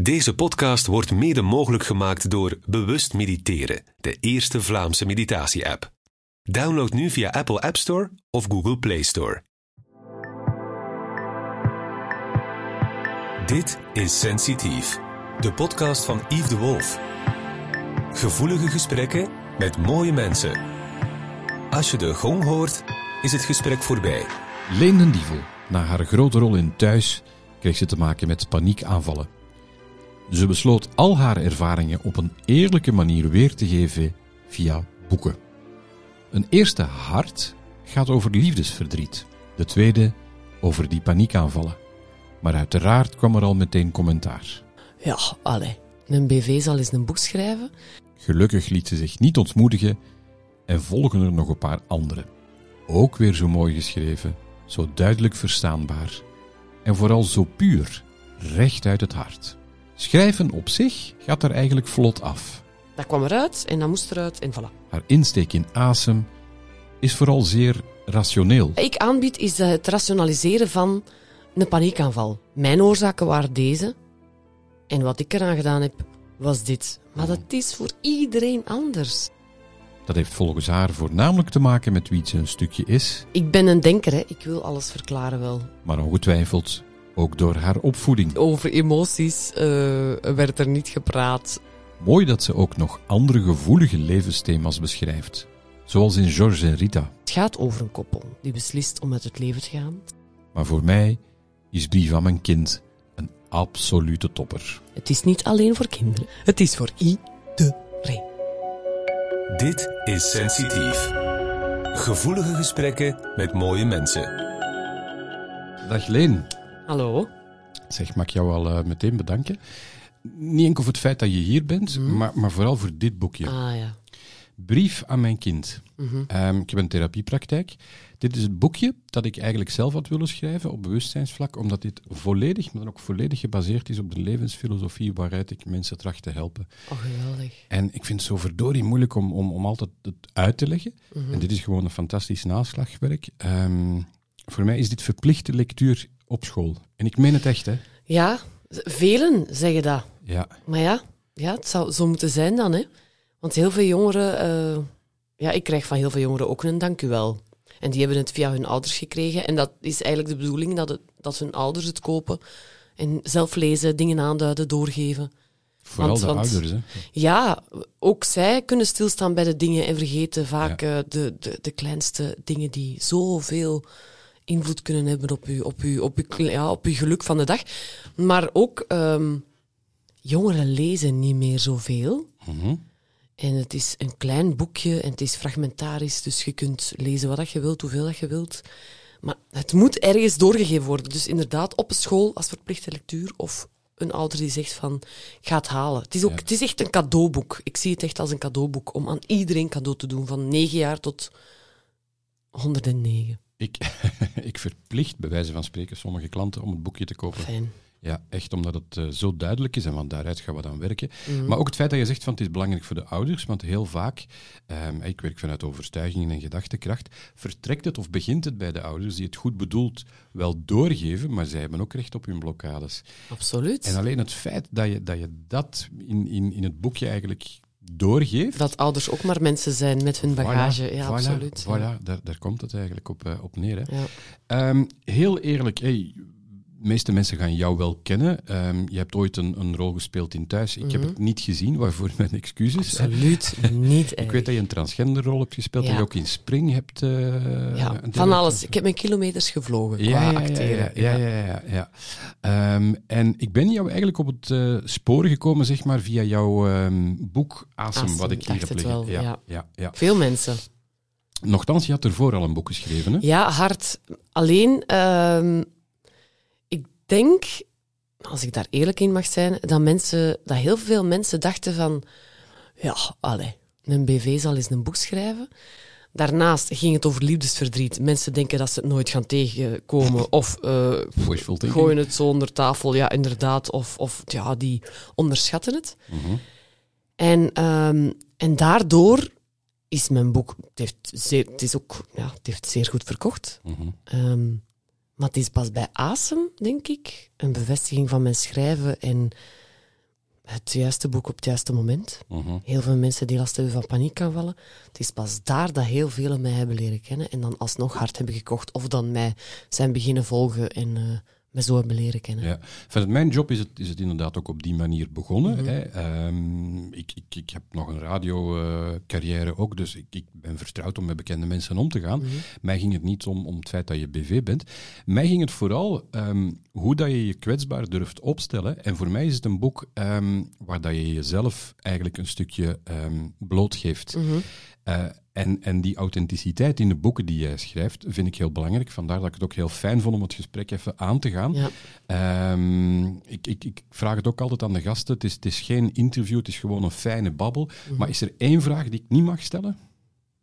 Deze podcast wordt mede mogelijk gemaakt door Bewust Mediteren, de eerste Vlaamse meditatie-app. Download nu via Apple App Store of Google Play Store. Dit is Sensitief, de podcast van Yves de Wolf. Gevoelige gesprekken met mooie mensen. Als je de gong hoort, is het gesprek voorbij. Leen den Dievel, na haar grote rol in Thuis, kreeg ze te maken met paniekaanvallen. Ze besloot al haar ervaringen op een eerlijke manier weer te geven via boeken. Een eerste hart gaat over liefdesverdriet, de tweede over die paniekaanvallen. Maar uiteraard kwam er al meteen commentaar. Ja, allee. Een BV zal eens een boek schrijven. Gelukkig liet ze zich niet ontmoedigen en volgen er nog een paar andere. Ook weer zo mooi geschreven, zo duidelijk verstaanbaar en vooral zo puur, recht uit het hart. Schrijven op zich gaat er eigenlijk vlot af. Dat kwam eruit en dat moest eruit en voilà. Haar insteek in asem is vooral zeer rationeel. Wat ik aanbied is eh, het rationaliseren van een paniekaanval. Mijn oorzaken waren deze. En wat ik eraan gedaan heb, was dit. Maar dat is voor iedereen anders. Dat heeft volgens haar voornamelijk te maken met wie ze een stukje is, Ik ben een denker, hè. ik wil alles verklaren wel. maar ongetwijfeld ook door haar opvoeding. Over emoties eh, werd er niet gepraat. Mooi dat ze ook nog andere gevoelige levensthema's beschrijft, zoals in George en Rita. Het gaat over een koppel die beslist om uit het leven te gaan. Maar voor mij is Brief aan mijn kind een absolute topper. Het is niet alleen voor kinderen, het is voor iedereen. Dit is Sensitief. Gevoelige gesprekken met mooie mensen. Dag Leen. Hallo? Zeg, mag ik jou al eh, meteen bedanken? Niet enkel voor het feit dat je hier bent, maar, maar vooral voor dit boekje. Ah ja. Brief aan mijn kind. Ehm, ik heb een therapiepraktijk. Dit is het boekje dat ik eigenlijk zelf had willen schrijven op bewustzijnsvlak, omdat dit volledig, maar dan ook volledig gebaseerd is op de levensfilosofie waaruit ik mensen tracht te helpen. Oh, geweldig. En ik vind het zo verdorie moeilijk om, om, om altijd het uit te leggen. En dit is gewoon een fantastisch naslagwerk. Ehm, voor mij is dit verplichte lectuur op school. En ik meen het echt, hè. Ja, velen zeggen dat. Ja. Maar ja, ja het zou zo moeten zijn dan, hè. Want heel veel jongeren... eh, ja, ik krijg van heel veel jongeren ook een dank u wel. En die hebben het via hun ouders gekregen. En dat is eigenlijk de bedoeling, dat, het, dat hun ouders het kopen. En zelf lezen, dingen aanduiden, doorgeven. Vooral Want- de want- ouders, hè. Ja, ook zij kunnen stilstaan bij de dingen en vergeten vaak eh, de, de, de kleinste dingen die zoveel invloed kunnen hebben op u, op u, op u, kle- ja, op uw geluk van de dag. Maar ook ehm, jongeren lezen niet meer zoveel. Mhm. En het is een klein boekje en het is fragmentarisch, dus je kunt lezen wat dat je wilt, hoeveel dat je wilt. Maar het moet ergens doorgegeven worden. Dus inderdaad, op een school als verplichte lectuur of een ouder die zegt van, ga het halen. Het is, ook, Ja. het is echt een cadeauboek. Ik zie het echt als een cadeauboek om aan iedereen cadeau te doen, van 9 jaar tot 109. Ik, ik verplicht, bij wijze van spreken, sommige klanten om het boekje te kopen. Fijn. Ja, echt omdat het eh, zo duidelijk is en van daaruit gaan we dan werken. Mhm. Maar ook het feit dat je zegt van het is belangrijk voor de ouders, want heel vaak, ehm, ik werk vanuit overtuigingen en gedachtekracht, vertrekt het of begint het bij de ouders die het goed bedoeld wel doorgeven, maar zij hebben ook recht op hun blokkades. Absoluut. En alleen het feit dat je dat, je dat in, in, in het boekje eigenlijk doorgeeft, Dat ouders ook maar mensen zijn met hun bagage. Voilà, ja, voilà, absoluut. Voilà, daar, daar komt het eigenlijk op, eh, op neer. Hè. Ja. Ehm, heel eerlijk, hey, de meeste mensen gaan jou wel kennen. Ehm, je hebt ooit een, een rol gespeeld in Thuis. Ik heb het niet gezien, waarvoor mijn excuses. Mhm. Absoluut niet Ik weet dat je een transgenderrol hebt gespeeld, Ja. dat je ook in Spring hebt... eh, Ja, van alles. Ik heb mijn kilometers gevlogen Ja, qua ja, acteren. Ja, ja, ja. ja. Ehm, en ik ben jou eigenlijk op het eh, spoor gekomen, zeg maar, via jouw ehm, boek Asem, Asem, wat ik hier heb het liggen. wel, ja, ja. ja. Veel mensen. Nochtans, je had ervoor al een boek geschreven, hè? Ja, hard. Alleen, denk, als ik daar eerlijk in mag zijn, dat, mensen, dat heel veel mensen dachten van, ja, allee, een BV zal eens een boek schrijven. Daarnaast ging het over liefdesverdriet. Mensen denken dat ze het nooit gaan tegenkomen. Of eh, gooien het zo onder tafel, ja, inderdaad. Of, of ja, die onderschatten het. Mhm. En, ehm, en daardoor is mijn boek... Het, heeft zeer, het, is ook, ja, het heeft zeer goed verkocht. Ehm, maar het is pas bij Asem, denk ik, een bevestiging van mijn schrijven en het juiste boek op het juiste moment. Mhm. Heel veel mensen die last hebben van paniekaanvallen. Het is pas daar dat heel velen mij hebben leren kennen en dan alsnog hard hebben gekocht of dan mij zijn beginnen volgen en eh mij zo hebben leren kennen. Ja. Vanuit mijn job is het, is het inderdaad ook op die manier begonnen. Mhm. hè. Ehm, ik, ik, ik heb nog een radiocarrière ook, dus ik, ik ben vertrouwd om met bekende mensen om te gaan. Mhm. Mij ging het niet om, om het feit dat je BV bent. Mij ging het vooral ehm, hoe dat je je kwetsbaar durft opstellen. En voor mij is het een boek ehm, waar dat je jezelf eigenlijk een stukje blootgeeft. Mhm. Eh, en, en die authenticiteit in de boeken die jij schrijft, vind ik heel belangrijk. Vandaar dat ik het ook heel fijn vond om het gesprek even aan te gaan. Ja. Ehm, ik, ik, ik vraag het ook altijd aan de gasten. Het is, het is geen interview, het is gewoon een fijne babbel. Mhm. Maar is er één vraag die ik niet mag stellen?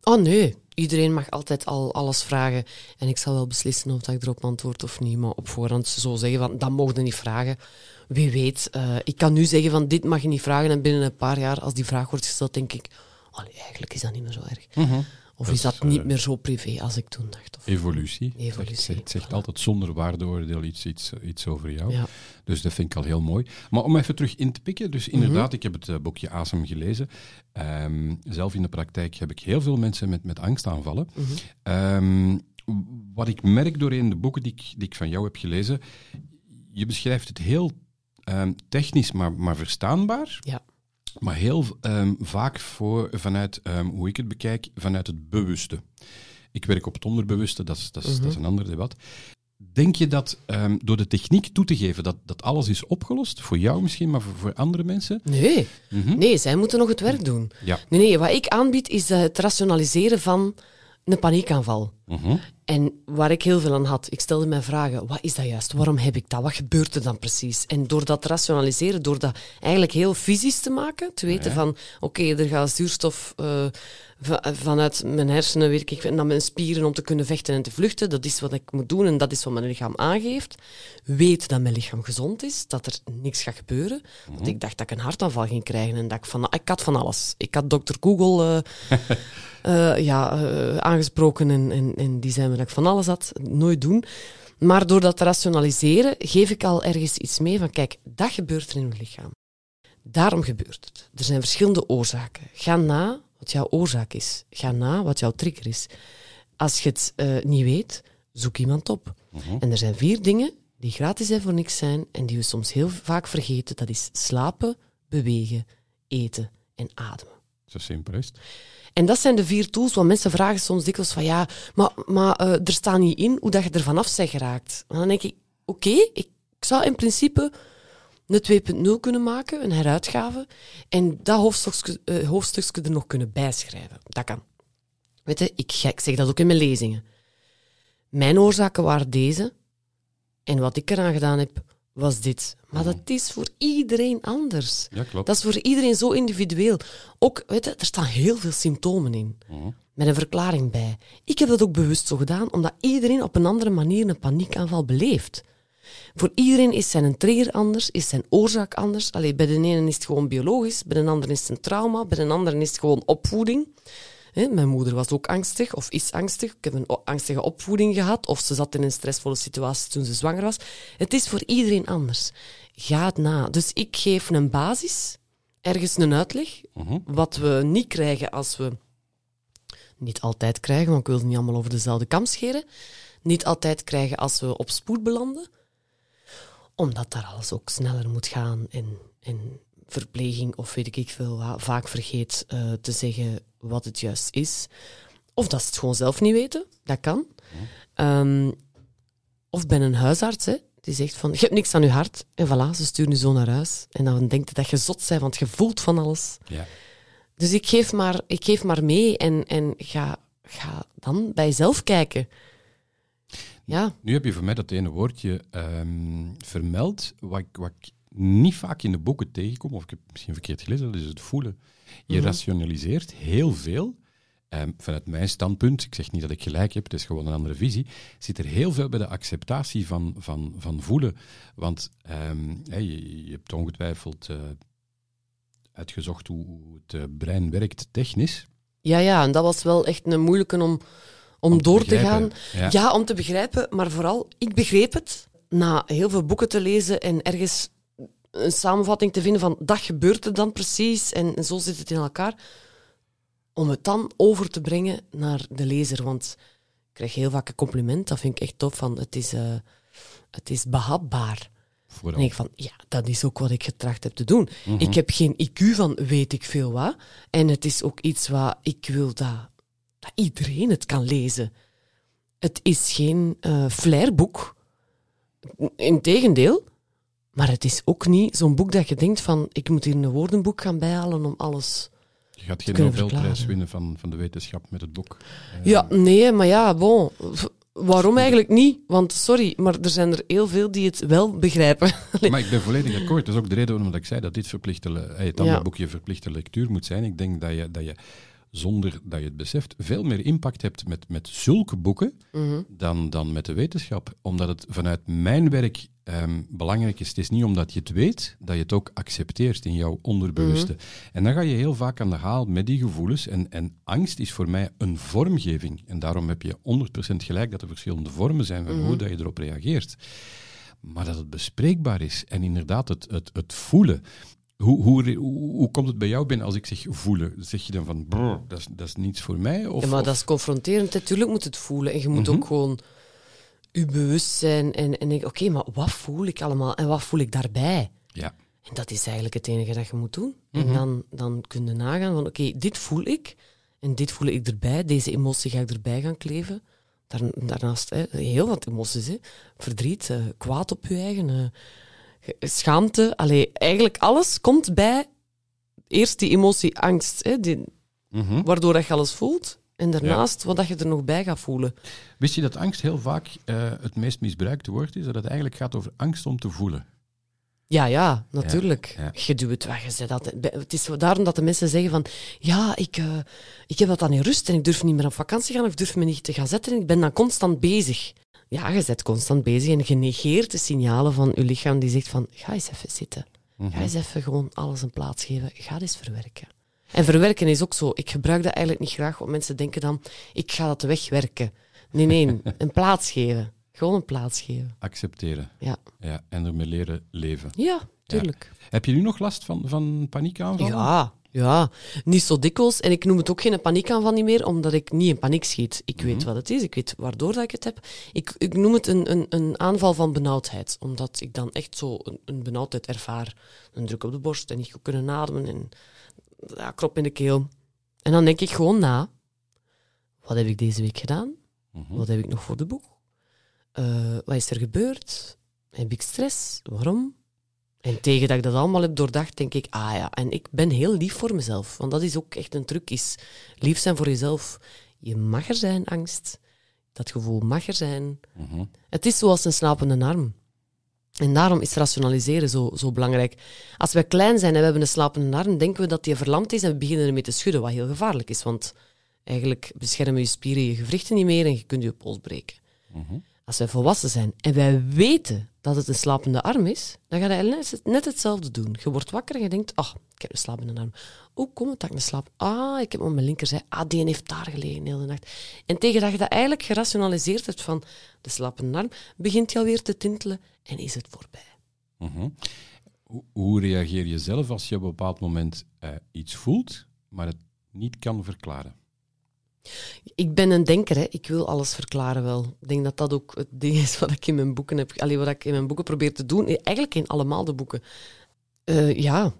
Oh nee, iedereen mag altijd al alles vragen. En ik zal wel beslissen of dat ik erop antwoord of niet. Maar op voorhand zo zeggen van, dat mogen niet vragen. Wie weet, eh, ik kan nu zeggen van, dit mag je niet vragen. En binnen een paar jaar, als die vraag wordt gesteld, denk ik... Allee, eigenlijk is dat niet meer zo erg. Of Dat is dat niet eh, meer zo privé als ik toen dacht? Of... Evolutie. Evolutie, Het zegt, het zegt voilà. altijd zonder waardeoordeel iets, iets, iets over jou. Ja. Dus dat vind ik al heel mooi. Maar om even terug in te pikken. Dus Mhm. inderdaad, ik heb het eh, boekje Asem gelezen. Ehm, zelf in de praktijk heb ik heel veel mensen met, met angstaanvallen. Mhm. Ehm, wat ik merk doorheen de boeken die ik, die ik van jou heb gelezen, je beschrijft het heel ehm, technisch, maar, maar verstaanbaar. Ja. Maar heel ehm, vaak voor, vanuit, ehm, hoe ik het bekijk, vanuit het bewuste. Ik werk op het onderbewuste, dat is, dat is, dat is een ander debat. Denk je dat ehm, door de techniek toe te geven dat, dat alles is opgelost? Voor jou misschien, maar voor, voor andere mensen? Nee, Mhm. nee, zij moeten nog het werk doen. Ja. Nee, nee, wat ik aanbied is eh, het rationaliseren van een paniekaanval. Mhm. En waar ik heel veel aan had, ik stelde mij vragen, wat is dat juist? Waarom heb ik dat? Wat gebeurt er dan precies? En door dat te rationaliseren, door dat eigenlijk heel fysisch te maken, te weten Ja. van, oké, er gaat zuurstof eh, vanuit mijn hersenen, weet ik, naar mijn spieren om te kunnen vechten en te vluchten. Dat is wat ik moet doen en dat is wat mijn lichaam aangeeft. Weet dat mijn lichaam gezond is, dat er niks gaat gebeuren. Want ik dacht dat ik een hartaanval ging krijgen en dat ik van, ik had van alles. Ik had dokter Google... eh, eh, ja, eh, aangesproken en, en, en die zei me dat ik van alles had. Nooit doen. Maar door dat te rationaliseren geef ik al ergens iets mee van kijk, dat gebeurt er in je lichaam. Daarom gebeurt het. Er zijn verschillende oorzaken. Ga na wat jouw oorzaak is. Ga na wat jouw trigger is. Als je het eh, niet weet, zoek iemand op. Mhm. En er zijn vier dingen die gratis en voor niks zijn en die we soms heel vaak vergeten. Dat is slapen, bewegen, eten en ademen. Zo simpel is het. En dat zijn de vier tools, want mensen vragen soms dikwijls van ja, maar, maar eh, er staat niet in hoe dat je er vanaf bent geraakt. En dan denk ik, oké, ik, ik zou in principe een 2.0 kunnen maken, een heruitgave, en dat hoofdstukje, eh, hoofdstukje er nog kunnen bijschrijven. Dat kan. Weet je, ik, ik zeg dat ook in mijn lezingen. Mijn oorzaken waren deze, en wat ik eraan gedaan heb, was dit. Maar dat is voor iedereen anders. Ja, klopt. Dat is voor iedereen zo individueel. Ook, weet je, er staan heel veel symptomen in. Mhm. Met een verklaring bij. Ik heb dat ook bewust zo gedaan, omdat iedereen op een andere manier een paniekaanval beleeft. Voor iedereen is zijn trigger anders, is zijn oorzaak anders. Allee, bij de ene is het gewoon biologisch, bij de andere is het een trauma, bij de andere is het gewoon opvoeding. Mijn moeder was ook angstig, of is angstig. Ik heb een angstige opvoeding gehad, of ze zat in een stressvolle situatie toen ze zwanger was. Het is voor iedereen anders. Ga het na. Dus ik geef een basis, ergens een uitleg, Mhm. wat we niet krijgen als we... Niet altijd krijgen, want ik wil niet allemaal over dezelfde kam scheren. Niet altijd krijgen als we op spoed belanden. Omdat daar alles ook sneller moet gaan en, en verpleging of weet ik veel wat, vaak vergeet eh, te zeggen wat het juist is. Of dat ze het gewoon zelf niet weten, dat kan. Ehm, of ben een huisarts, hè, die zegt van, je hebt niks aan je hart. En voilà, ze sturen je zo naar huis. En dan denkt je dat je zot bent, want je voelt van alles. Ja. Dus ik geef maar, ik geef maar mee en, en ga, ga dan bij jezelf kijken. Ja, Nu heb je voor mij dat ene woordje ehm, vermeld, wat ik, wat ik niet vaak in de boeken tegenkom, of ik heb misschien verkeerd gelezen, dat is het voelen. Je Mhm. rationaliseert heel veel. Ehm, vanuit mijn standpunt, ik zeg niet dat ik gelijk heb, het is gewoon een andere visie, zit er heel veel bij de acceptatie van, van, van voelen. Want ehm, je, je hebt ongetwijfeld eh, uitgezocht hoe, hoe het eh, brein werkt technisch. ja, ja, en dat was wel echt een moeilijke om, om, door te gaan. ja. Ja. om te begrijpen, maar vooral, ik begreep het na heel veel boeken te lezen en ergens een samenvatting te vinden van dat gebeurt er dan precies en, en zo zit het in elkaar. Om het dan over te brengen naar de lezer. Want ik krijg heel vaak een compliment, dat vind ik echt tof, van het is, eh, het is behapbaar. Dan Vooral. denk ik van, ja, dat is ook wat ik getracht heb te doen. Mhm. Ik heb geen IQ van weet ik veel wat. En het is ook iets wat ik wil dat, dat iedereen het kan lezen. Het is geen eh flairboek. Integendeel. Maar het is ook niet zo'n boek dat je denkt van, ik moet hier een woordenboek gaan bijhalen om alles... Je gaat geen Nobelprijs winnen van, van de wetenschap met het boek. Eh, Ja, nee, maar ja, bon. Waarom eigenlijk niet? Want, sorry, maar er zijn er heel veel die het wel begrijpen. Maar ik ben volledig akkoord. Dat is ook de reden waarom ik zei dat dit verplichte, eh, het andere Ja. boekje verplichte lectuur moet zijn. Ik denk dat je, dat je zonder dat je het beseft, veel meer impact hebt met, met zulke boeken Mhm. dan, dan met de wetenschap. Omdat het vanuit mijn werk ehm, belangrijk is. Het is niet omdat je het weet, dat je het ook accepteert in jouw onderbewuste. Mhm. En dan ga je heel vaak aan de haal met die gevoelens. En, en angst is voor mij een vormgeving. En daarom heb je 100% gelijk dat er verschillende vormen zijn van Mhm. hoe dat je erop reageert. Maar dat het bespreekbaar is en inderdaad het, het, het voelen. Hoe, hoe, hoe, hoe komt het bij jou binnen als ik zeg voelen? Zeg je dan van, brr, dat is, dat is niets voor mij? Of, ja, maar of- dat is confronterend. Natuurlijk moet het voelen. En je moet Mhm. ook gewoon je bewust zijn en, en denken, oké, maar wat voel ik allemaal? En wat voel ik daarbij? Ja. En dat is eigenlijk het enige dat je moet doen. Mhm. En dan, dan kun je nagaan van, oké, dit voel ik. En dit voel ik erbij. Deze emotie ga ik erbij gaan kleven. Daar, daarnaast hè, heel wat emoties. Hè. Verdriet, eh, kwaad op je eigen, eh, schaamte. Allee, eigenlijk alles komt bij eerst die emotie angst. Hè, die, Mhm. waardoor dat je alles voelt. En daarnaast wat dat je er nog bij gaat voelen. Wist je dat angst heel vaak eh, het meest misbruikte woord is? Dat het eigenlijk gaat over angst om te voelen. Ja, ja, natuurlijk. Ja, ja. Je doet het weg. Je dat, het is daarom dat de mensen zeggen van... Ja, ik, eh, ik heb dat dan in rust en ik durf niet meer op vakantie gaan of ik durf me niet te gaan zetten en ik ben dan constant bezig. Ja, je bent constant bezig en je negeert de signalen van je lichaam die zegt van... Ga eens even zitten. Mhm. Ga eens even gewoon alles een plaats geven. Ga eens verwerken. En verwerken is ook zo. Ik gebruik dat eigenlijk niet graag, want mensen denken dan... Ik ga dat wegwerken. Nee, nee. Een plaats geven. Gewoon een plaats geven. Accepteren. Ja, Ja, en ermee leren leven. ja tuurlijk. Heb je nu nog last van, van paniekaanvallen? Ja, ja, niet zo dikwijls. En ik noem het ook geen paniekaanval niet meer, omdat ik niet in paniek schiet. Ik weet wat het is, ik weet waardoor dat ik het heb. Ik, ik noem het een, een, een aanval van benauwdheid, omdat ik dan echt zo een, een benauwdheid ervaar. Een druk op de borst en niet goed kunnen ademen en ja, krop in de keel. En dan denk ik gewoon na, wat heb ik deze week gedaan? Mhm. Wat heb ik nog voor de boeg? Eh, wat is er gebeurd? Heb ik stress? Waarom? En tegen dat ik dat allemaal heb doordacht, denk ik, ah ja, en ik ben heel lief voor mezelf. Want dat is ook echt een truc, is lief zijn voor jezelf. Je mag er zijn, angst. Dat gevoel mag er zijn. Mhm. Het is zoals een slapende arm. En daarom is rationaliseren zo, zo belangrijk. Als wij klein zijn en we hebben een slapende arm, denken we dat die verlamd is en we beginnen ermee te schudden, wat heel gevaarlijk is. Want eigenlijk beschermen je spieren je gewrichten niet meer en je kunt je pols breken. Mhm. Als wij volwassen zijn en wij weten dat het een slapende arm is, dan ga je net, hetzelfde doen. Je wordt wakker en je denkt, ach, ik heb een slapende arm. Hoe komt het dat ik een slaap... Ah, ik heb op mijn linkerzij... Ah, die heeft daar gelegen de hele nacht. En tegen dat je dat eigenlijk gerationaliseerd hebt van de slapende arm, begint je alweer te tintelen en is het voorbij. Mhm. Hoe reageer je zelf als je op een bepaald moment eh, iets voelt, maar het niet kan verklaren? Ik ben een denker, hè. ik wil alles verklaren wel. Ik denk dat dat ook het ding is wat ik in mijn boeken heb, allee, wat ik in mijn boeken probeer te doen. Eigenlijk in allemaal de boeken. Eh, ja,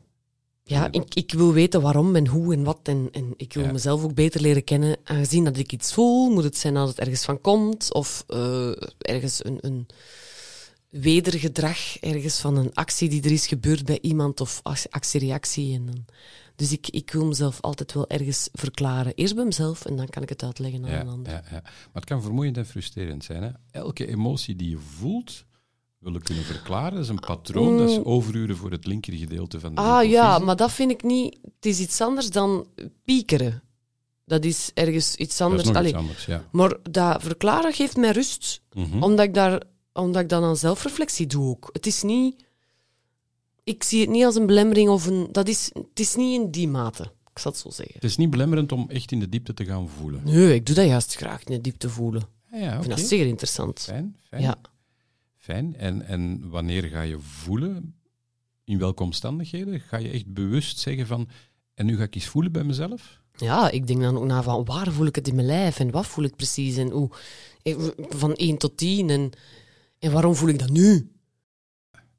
ja ik, ik wil weten waarom en hoe en wat. En, en ik wil Ja. mezelf ook beter leren kennen. Aangezien dat ik iets voel, moet het zijn dat het ergens van komt. Of eh, ergens een, een wedergedrag, ergens van een actie die er is gebeurd bij iemand. Of ac- actie-reactie. En dan, dus ik, ik wil mezelf altijd wel ergens verklaren. Eerst bij mezelf en dan kan ik het uitleggen aan Ja, een ander. ja, ja. Maar het kan vermoeiend en frustrerend zijn. Hè? Elke emotie die je voelt, willen kunnen verklaren, dat is een patroon. Dat is overuren voor het linkergedeelte van de Mm. Ah ja, maar dat vind ik niet. Het is iets anders dan piekeren. Dat is ergens iets Dat anders. is nog Allee, iets anders, ja. Maar dat verklaren geeft mij rust, Mhm. omdat, ik daar, omdat ik dan aan zelfreflectie doe ook. Het is niet. Ik zie het niet als een belemmering of een. Dat is, het is niet in die mate. Ik zal het zo zeggen. Het is niet belemmerend om echt in de diepte te gaan voelen. Nee, ik doe dat juist graag, in de diepte voelen. Ja, ja Ik oké. vind dat zeer interessant. Fijn, fijn. Ja. Fijn. En, en wanneer ga je voelen? in welke omstandigheden? Ga je echt bewust zeggen van, en nu ga ik eens voelen bij mezelf? Ja, ik denk dan ook na van waar voel ik het in mijn lijf en wat voel ik precies en hoe, van 1 tot 10 en, en waarom voel ik dat nu?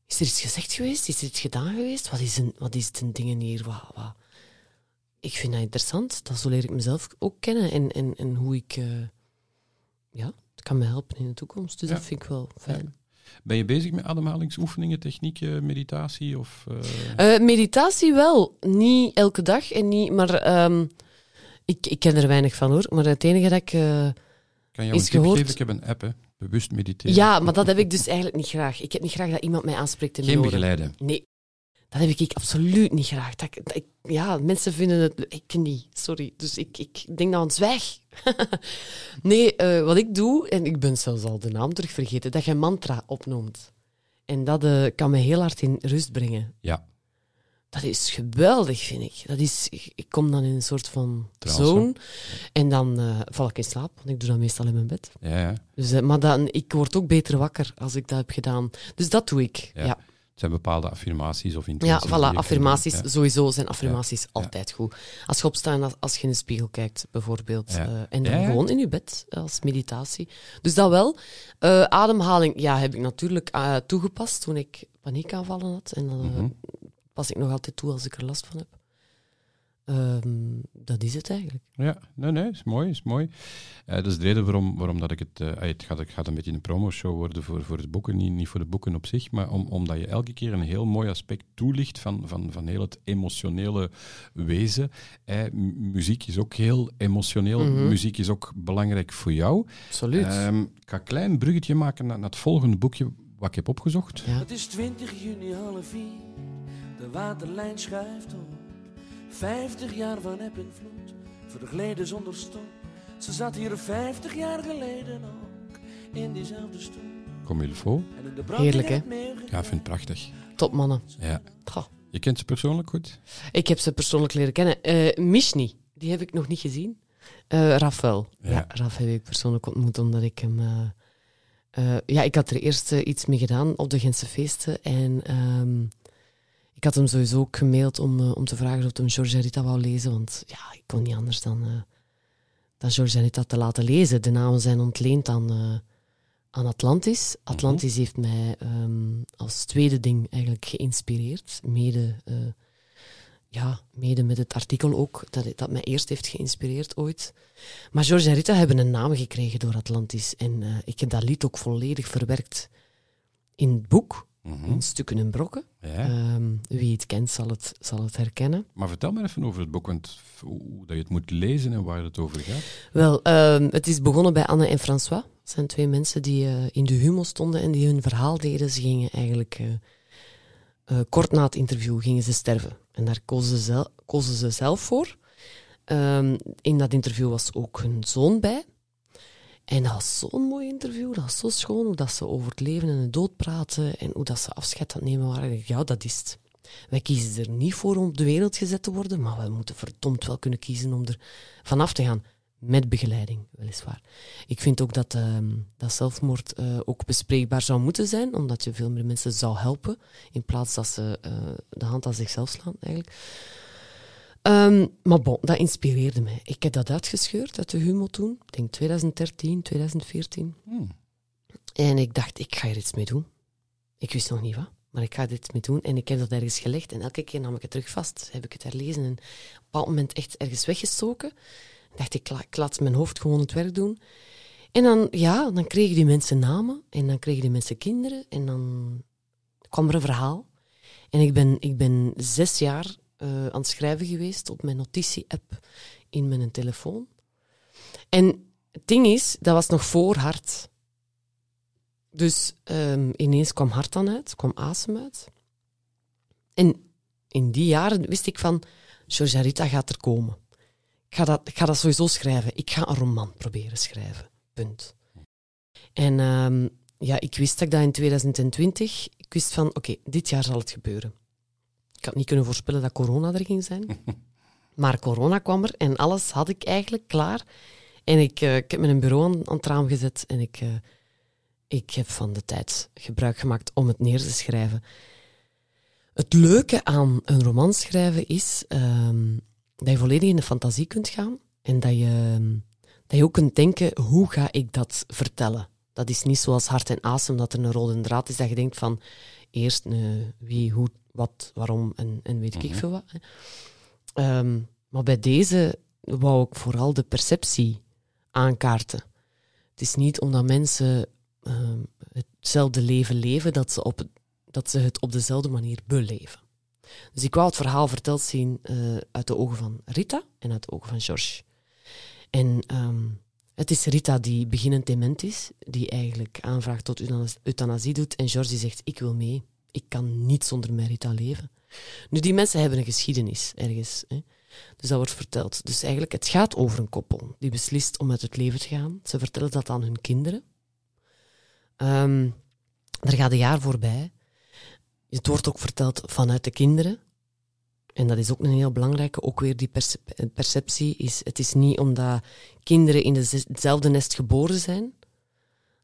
Is er iets gezegd geweest? Is er iets gedaan geweest? Wat is, een, wat is het een dingen hier? Wat, wat? Ik vind dat interessant. Dat zo leer ik mezelf ook kennen en, en, en hoe ik... Uh, ja, het kan me helpen in de toekomst. Dus Ja. dat vind ik wel fijn. Ben je bezig met ademhalingsoefeningen, technieken, meditatie? Of, eh, Eh, meditatie wel. Niet elke dag, en niet, maar ehm, ik, ik ken er weinig van hoor. Maar het enige dat ik... eh, kan je jou een tip gehoord- geven? Ik heb een app, hè. Bewust mediteren. ja, maar dat heb ik dus eigenlijk niet graag. Ik heb niet graag dat iemand mij aanspreekt in Geen begeleiden. Nee, dat heb ik absoluut niet graag. Dat, ik- dat ik- ja, mensen vinden het... Ik niet, sorry. Dus ik, ik denk dan, zwijg. nee, eh, wat ik doe, en ik ben zelfs al de naam terug vergeten, dat je mantra opnoemt. En dat eh, kan me heel hard in rust brengen. Ja. Dat is geweldig, vind ik. Dat is, ik, ik kom dan in een soort van Trance. zone. En dan eh, val ik in slaap, want ik doe dat meestal in mijn bed. Ja, ja. Dus, eh, maar dan, ik word ook beter wakker als ik dat heb gedaan. Dus dat doe ik. Ja. ja. Het zijn bepaalde affirmaties of Ja, intenties. je voilà, affirmaties. Ja. Sowieso zijn affirmaties altijd goed. Als je opstaat en als, als je in de spiegel kijkt, bijvoorbeeld. Ja. eh, en dan Ja, ja. gewoon in je bed, als meditatie. Dus dat wel. Ademhaling, ja, heb ik natuurlijk toegepast toen ik paniekaanvallen had. En dan Mhm. Pas ik nog altijd toe als ik er last van heb. Ehm, dat is het eigenlijk. Ja, nee, nee, is mooi, is mooi. Eh, dat is de reden waarom, waarom dat ik het... eh, het, gaat, het gaat een beetje een promoshow worden voor, voor de boeken, niet, niet voor de boeken op zich, maar om, omdat je elke keer een heel mooi aspect toelicht van, van, van heel het emotionele wezen. Eh, muziek is ook heel emotioneel, Mhm. muziek is ook belangrijk voor jou. Absoluut. Ehm, ik ga een klein bruggetje maken naar, naar het volgende boekje wat ik heb opgezocht. ja. Het is 20 juni half vier, de waterlijn schuift op. 50 jaar van eb en vloed, vergleden zonder stop. Ze zat hier 50 jaar geleden ook, in diezelfde stoel. Comme il faut. En in de brand Heerlijk, hè? Ja, ik vind het prachtig. Topmannen. Ja. Goh. Je kent ze persoonlijk goed? Ik heb ze persoonlijk leren kennen. Eh Mishni, die heb ik nog niet gezien. Eh Rafael. Ja. Ja. Raf heb ik persoonlijk ontmoet omdat ik hem... eh, eh, ja, ik had er eerst eh, iets mee gedaan op de Gentse feesten. En ehm, ik had hem sowieso ook gemaild om, eh, om te vragen of hij George Rita wou lezen. Want ja, ik kon niet anders dan, dan George Rita te laten lezen. De namen zijn ontleend aan, aan Atlantis. Atlantis heeft mij ehm, als tweede ding eigenlijk geïnspireerd. Mede... ja, mede met het artikel ook, dat, dat mij eerst heeft geïnspireerd ooit. Maar George en Rita hebben een naam gekregen door Atlantis. En eh, ik heb dat lied ook volledig verwerkt in het boek, Mhm. in stukken en brokken. Ja. Ehm, wie het kent zal het, zal het herkennen. Maar vertel maar even over het boek, want hoe dat je het moet lezen en waar het over gaat. Wel, ehm, het is begonnen bij Anne en François. Het zijn twee mensen die eh, in de humo stonden en die hun verhaal deden. Ze gingen eigenlijk eh, kort na het interview gingen ze sterven. En daar kozen ze, zel- kozen ze zelf voor. Ehm, in dat interview was ook hun zoon bij. En dat was zo'n mooi interview. Dat was zo schoon hoe dat ze over het leven en de dood praten en hoe dat ze afscheid aan het nemen waren. Ja, dat is het. Wij kiezen er niet voor om op de wereld gezet te worden, maar we moeten verdomd wel kunnen kiezen om er vanaf te gaan. Met begeleiding, weliswaar. Ik vind ook dat, ehm, dat zelfmoord eh, ook bespreekbaar zou moeten zijn, omdat je veel meer mensen zou helpen, in plaats dat ze eh, de hand aan zichzelf slaan, eigenlijk. Ehm, maar bon, dat inspireerde mij. Ik heb dat uitgescheurd uit de humo toen, ik denk 2013, 2014. Hmm. En ik dacht, ik ga er iets mee doen. Ik wist nog niet wat, maar ik ga er iets mee doen. En ik heb dat ergens gelegd en elke keer nam ik het terug vast. Heb ik het herlezen en op een bepaald moment echt ergens weggestoken. Dacht, ik, ik laat mijn hoofd gewoon het werk doen. En dan, ja, dan kregen die mensen namen en dan kregen die mensen kinderen en dan kwam er een verhaal. En ik ben, ik ben zes jaar eh, aan het schrijven geweest op mijn notitie-app in mijn telefoon. En het ding is, dat was nog voor hart. Dus ehm, ineens kwam hart dan uit, kwam asem uit. En in die jaren wist ik van, Georgia Rita gaat er komen. Ik ga, dat, ik ga dat sowieso schrijven. Ik ga een roman proberen schrijven. Punt. En ehm, ja, ik wist dat ik dat in 2020... Ik wist van, oké, dit jaar zal het gebeuren. Ik had niet kunnen voorspellen dat corona er ging zijn. Maar corona kwam er en alles had ik eigenlijk klaar. En ik, eh, ik heb mijn bureau aan, aan het raam gezet en ik, eh, ik heb van de tijd gebruik gemaakt om het neer te schrijven. Het leuke aan een roman schrijven is ehm, dat je volledig in de fantasie kunt gaan en dat je, dat je ook kunt denken, hoe ga ik dat vertellen? Dat is niet zoals hart en asem, dat er een rode draad is, dat je denkt van eerst een wie, hoe, wat, waarom en, en weet ik veel wat. Ehm, maar bij deze wou ik vooral de perceptie aankaarten. Het is niet omdat mensen ehm, hetzelfde leven leven dat ze, op, dat ze het op dezelfde manier beleven. Dus ik wou het verhaal verteld zien eh, uit de ogen van Rita en uit de ogen van George. En ehm, het is Rita die beginnend dement is, die eigenlijk aanvraagt tot euthanas- euthanasie doet. En George die zegt, ik wil mee. Ik kan niet zonder mijn Rita leven. Nu, die mensen hebben een geschiedenis ergens. Hè. Dus dat wordt verteld. Dus eigenlijk, het gaat over een koppel die beslist om uit het leven te gaan. Ze vertellen dat aan hun kinderen. Ehm, er gaat een jaar voorbij. Het wordt ook verteld vanuit de kinderen. En dat is ook een heel belangrijke. Ook weer die percep- perceptie is... Het is niet omdat kinderen in hetzelfde nest geboren zijn,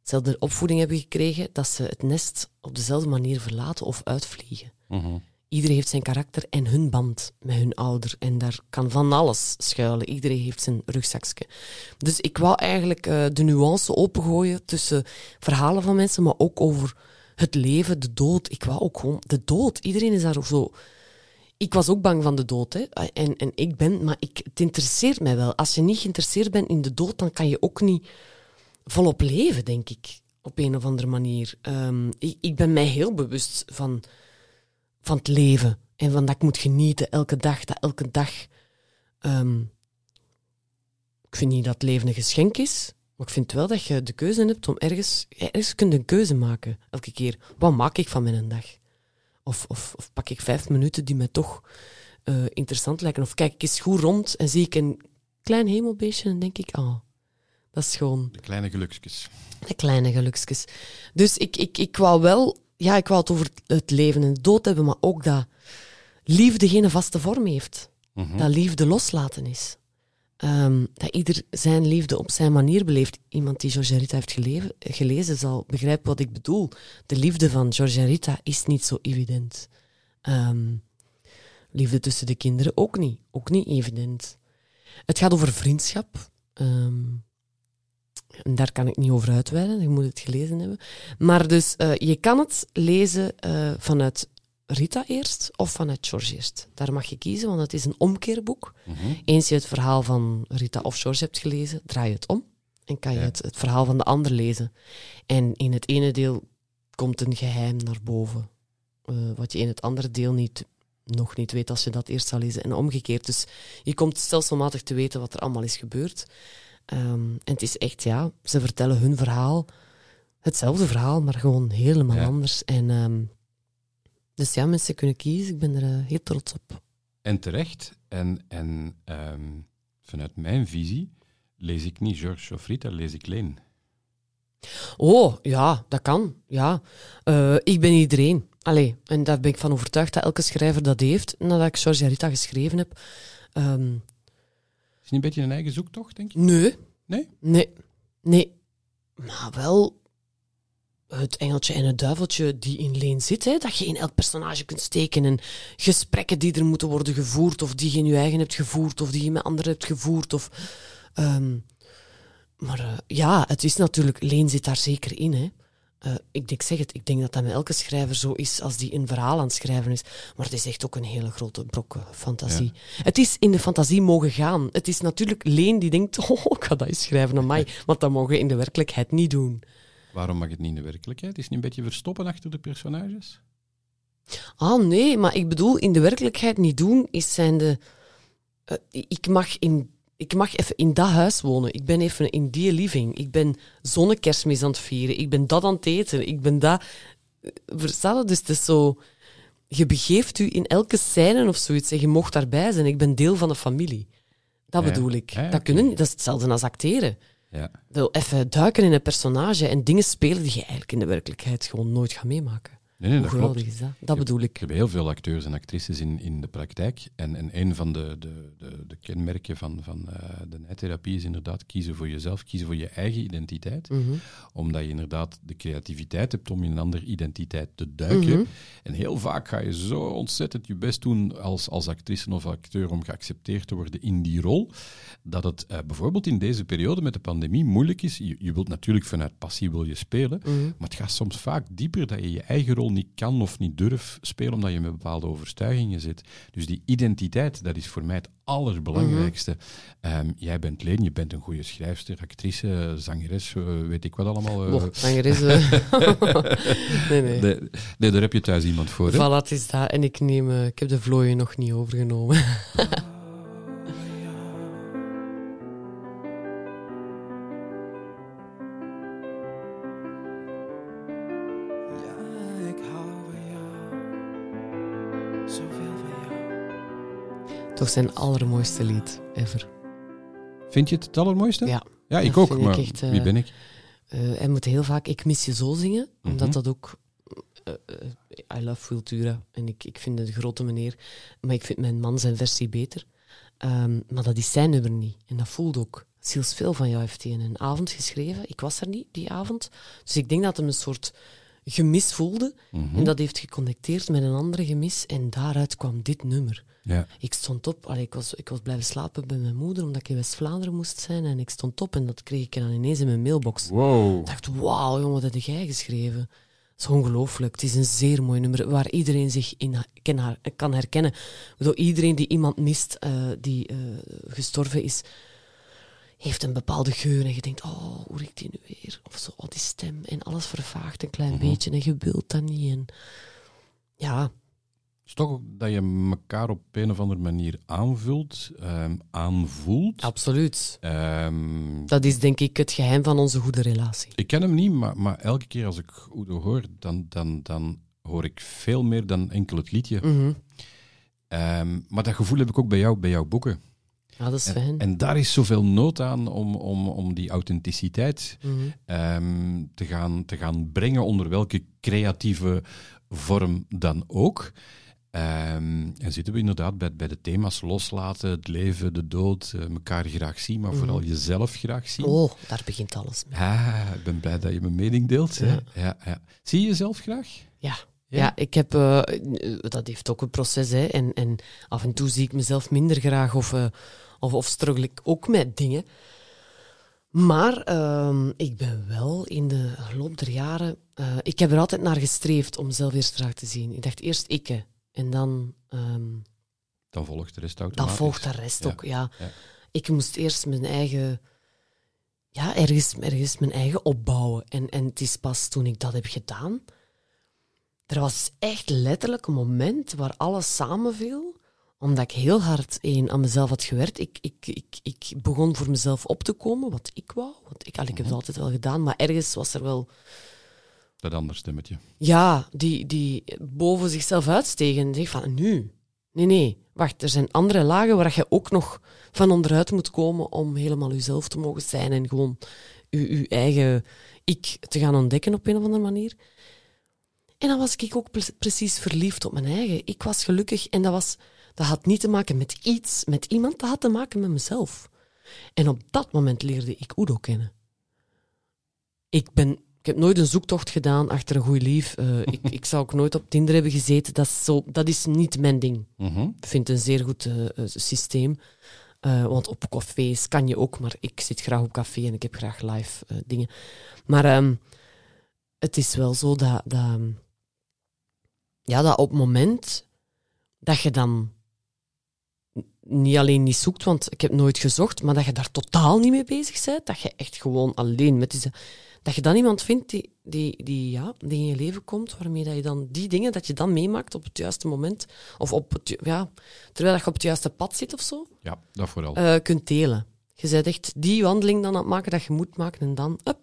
dezelfde opvoeding hebben gekregen, dat ze het nest op dezelfde manier verlaten of uitvliegen. Mhm. Iedereen heeft zijn karakter en hun band met hun ouder. En daar kan van alles schuilen. Iedereen heeft zijn rugzakje. Dus ik wou eigenlijk eh, de nuance opengooien tussen verhalen van mensen, maar ook over het leven, de dood. Ik wou ook gewoon de dood. Iedereen is daar zo. Ik was ook bang van de dood, hè. En, en ik ben, maar ik, het interesseert mij wel. Als je niet geïnteresseerd bent in de dood, dan kan je ook niet volop leven, denk ik. Op een of andere manier. Ehm, ik, ik ben mij heel bewust van van het leven. En van dat ik moet genieten elke dag. Dat elke dag. ehm, ik vind niet dat leven een geschenk is. Maar ik vind wel dat je de keuze hebt om ergens. Ergens kun je een keuze maken. Elke keer. Wat maak ik van mijn dag? Of, of, of pak ik vijf minuten die mij toch eh, interessant lijken? Of kijk ik eens goed rond en zie ik een klein hemelbeestje en denk ik, ah, dat is gewoon De kleine geluksjes. de kleine geluksjes. Dus ik, ik, ik wou wel, ja, ik wou het over het leven en de dood hebben, maar ook dat liefde geen vaste vorm heeft. Mhm. Dat liefde loslaten is. Ehm, dat ieder zijn liefde op zijn manier beleeft. Iemand die George Rita heeft gelezen zal begrijpen wat ik bedoel. De liefde van George Rita is niet zo evident. Ehm, liefde tussen de kinderen ook niet. Ook niet evident. Het gaat over vriendschap. Ehm, en daar kan ik niet over uitweiden, je moet het gelezen hebben. Maar dus, eh, je kan het lezen eh, vanuit Rita eerst of vanuit George eerst. Daar mag je kiezen, want het is een omkeerboek. Mhm. Eens je het verhaal van Rita of George hebt gelezen, draai je het om en kan je Ja. het, het verhaal van de ander lezen. En in het ene deel komt een geheim naar boven, eh, wat je in het andere deel niet, nog niet weet als je dat eerst zal lezen. En omgekeerd. Dus je komt stelselmatig te weten wat er allemaal is gebeurd. Ehm, en het is echt, ja, ze vertellen hun verhaal, hetzelfde verhaal, maar gewoon helemaal Ja. anders. En, ehm, dus ja, mensen kunnen kiezen. Ik ben er eh, heel trots op. En terecht. En, en ehm, vanuit mijn visie lees ik niet George of Rita, lees ik Leen. Oh, ja, dat kan. Ja. Eh, ik ben iedereen. Allee, en daar ben ik van overtuigd dat elke schrijver dat heeft, nadat ik George en Rita geschreven heb. Ehm, Is niet een beetje een eigen zoektocht, denk je? nee. Nee? Nee. Nee. Maar wel het engeltje en het duiveltje die in Leen zit, hè, dat je in elk personage kunt steken en gesprekken die er moeten worden gevoerd, of die je in je eigen hebt gevoerd, of die je met anderen hebt gevoerd. Of, ehm, maar eh, ja, het is natuurlijk, Leen zit daar zeker in. Hè. Eh, ik, ik zeg het, ik denk dat dat met elke schrijver zo is als die een verhaal aan het schrijven is. Maar het is echt ook een hele grote brok eh, fantasie. Het is in de fantasie mogen gaan. Het is natuurlijk Leen die denkt, oh, ik ga dat eens schrijven aan mij. Want dat mogen we in de werkelijkheid niet doen. Waarom mag het niet in de werkelijkheid? Is het niet een beetje verstoppen achter de personages? Ah, nee, maar ik bedoel, in de werkelijkheid niet doen, is zijn de... eh, ik, mag in, ik mag even in dat huis wonen. Ik ben even in die living. Ik ben zonnekerstmis aan het vieren. Ik ben dat aan het eten. Ik ben dat... Verstaan je? Dus het is zo... Je begeeft u in elke scène of zoiets en je mocht daarbij zijn. Ik ben deel van de familie. Dat bedoel ik. ja, dat, kunnen, dat is hetzelfde als acteren. Ja. Wil even duiken in een personage en dingen spelen die je eigenlijk in de werkelijkheid gewoon nooit gaat meemaken. Nee, nee, Hoe dat klopt. is dat? Dat bedoel ik. Ik heb heel veel acteurs en actrices in, in de praktijk. En, en een van de, de, de, de kenmerken van, van eh, de nijtherapie is inderdaad kiezen voor jezelf, kiezen voor je eigen identiteit. Mhm. Omdat je inderdaad de creativiteit hebt om in een andere identiteit te duiken. Mhm. En heel vaak ga je zo ontzettend je best doen als, als actrice of acteur om geaccepteerd te worden in die rol, dat het eh, bijvoorbeeld in deze periode met de pandemie moeilijk is. Je, je wilt natuurlijk vanuit passie wil je spelen, Mhm. maar het gaat soms vaak dieper dat je je eigen rol niet kan of niet durft spelen omdat je met bepaalde overtuigingen zit. Dus die identiteit, dat is voor mij het allerbelangrijkste. Ehm, jij bent Leen, je bent een goede schrijfster, actrice, zangeres, eh, weet ik wat allemaal. eh. Oh, zangeres, eh. nee, nee. nee, nee, daar heb je thuis iemand voor. Voilà, is dat. En ik, neem, ik heb de vlooien nog niet overgenomen. Toch zijn allermooiste lied ever. Vind je het het allermooiste? Ja. Ja, ik ook, ik maar echt, eh, wie ben ik? Eh, hij moet heel vaak Ik mis je zo zingen, omdat Mhm. dat ook... eh, I love Vultura. En ik, ik vind het een grote meneer. Maar ik vind mijn man zijn versie beter. Ehm, maar dat is zijn nummer niet. En dat voelt ook. Ziels veel van jou heeft hij in een avond geschreven. Ik was er niet, die avond. Dus ik denk dat hij een soort gemis voelde. Mhm. En dat heeft geconnecteerd met een andere gemis. En daaruit kwam dit nummer. Ja. Ik stond op, allee, ik, was, ik was blijven slapen bij mijn moeder, omdat ik in West-Vlaanderen moest zijn. En ik stond op en dat kreeg ik dan ineens in mijn mailbox. Wow. Ik dacht, wauw, jongen, wat heb jij geschreven? Dat is ongelooflijk. Het is een zeer mooi nummer waar iedereen zich in kan herkennen. Ik bedoel, iedereen die iemand mist eh, die eh, gestorven is, heeft een bepaalde geur. En je denkt, oh, hoe riekt die nu weer? Of zo, oh, die stem. En alles vervaagt een klein Mhm. beetje en je wilt dat niet. En ja, Het is toch ook dat je elkaar op een of andere manier aanvult, ehm, aanvoelt. absoluut. Ehm, Dat is denk ik het geheim van onze goede relatie. ik ken hem niet, maar, maar elke keer als ik Udo hoor, dan, dan, dan hoor ik veel meer dan enkel het liedje. Mhm. Ehm, maar dat gevoel heb ik ook bij jou, bij jouw boeken. Ja, dat is En, fijn. en daar is zoveel nood aan om, om, om die authenticiteit Mhm. ehm, te, gaan, te gaan brengen, onder welke creatieve vorm dan ook. Ehm, en zitten we inderdaad bij, bij de thema's loslaten, het leven, de dood, eh, elkaar graag zien, maar vooral jezelf graag zien. Oh, daar begint alles mee. Ah, ik ben blij dat je mijn mening deelt. Hè? Ja. Ja, ja. Zie je jezelf graag? Ja. Ja? Ja, ik heb, eh, dat heeft ook een proces. Hè. En, en af en toe zie ik mezelf minder graag of, eh, of, of struggle ik ook met dingen. Maar ehm, ik ben wel in de loop der jaren... eh, ik heb er altijd naar gestreefd om mezelf eerst graag te zien. Ik dacht eerst ik, en dan, ehm, Dan volgt de rest dan automatisch. volgt de rest Ja, ook. Ja. ja. Ik moest eerst mijn eigen... Ja, ergens, ergens mijn eigen opbouwen. En, en het is pas toen ik dat heb gedaan... Er was echt letterlijk een moment waar alles samenviel, omdat ik heel hard één, aan mezelf had gewerkt. Ik, ik, ik, ik begon voor mezelf op te komen, wat ik wou. Want ik, al, ik heb het altijd wel gedaan, maar ergens was er wel... Dat ander stemmetje. Ja, die, die boven zichzelf uitstegen en zeggen van, nu, nee, nee, wacht, er zijn andere lagen waar je ook nog van onderuit moet komen om helemaal jezelf te mogen zijn en gewoon je, je eigen ik te gaan ontdekken op een of andere manier. En dan was ik ook pre- precies verliefd op mijn eigen. Ik was gelukkig en dat, was, dat had niet te maken met iets, met iemand, dat had te maken met mezelf. En op dat moment leerde ik Udo kennen. Ik, ben, ik heb nooit een zoektocht gedaan achter een goed lief. Eh, ik, ik zou ook nooit op Tinder hebben gezeten. Dat is, zo, dat is niet mijn ding. Mhm. Ik vind het een zeer goed eh, eh, systeem. Want op cafés kan je ook, maar ik zit graag op café en ik heb graag live dingen. Maar ehm, het is wel zo dat, dat, ja, dat op het moment dat je dan niet alleen niet zoekt, want ik heb nooit gezocht, maar dat je daar totaal niet mee bezig bent, dat je echt gewoon alleen met die, dat je dan iemand vindt die, die, die, ja, die in je leven komt, waarmee dat je dan die dingen dat je dan meemaakt op het juiste moment, of op het, ja, terwijl dat je op het juiste pad zit of zo, Ja, dat vooral. eh, kunt delen. Je bent echt die wandeling dan aan het maken dat je moet maken en dan, up,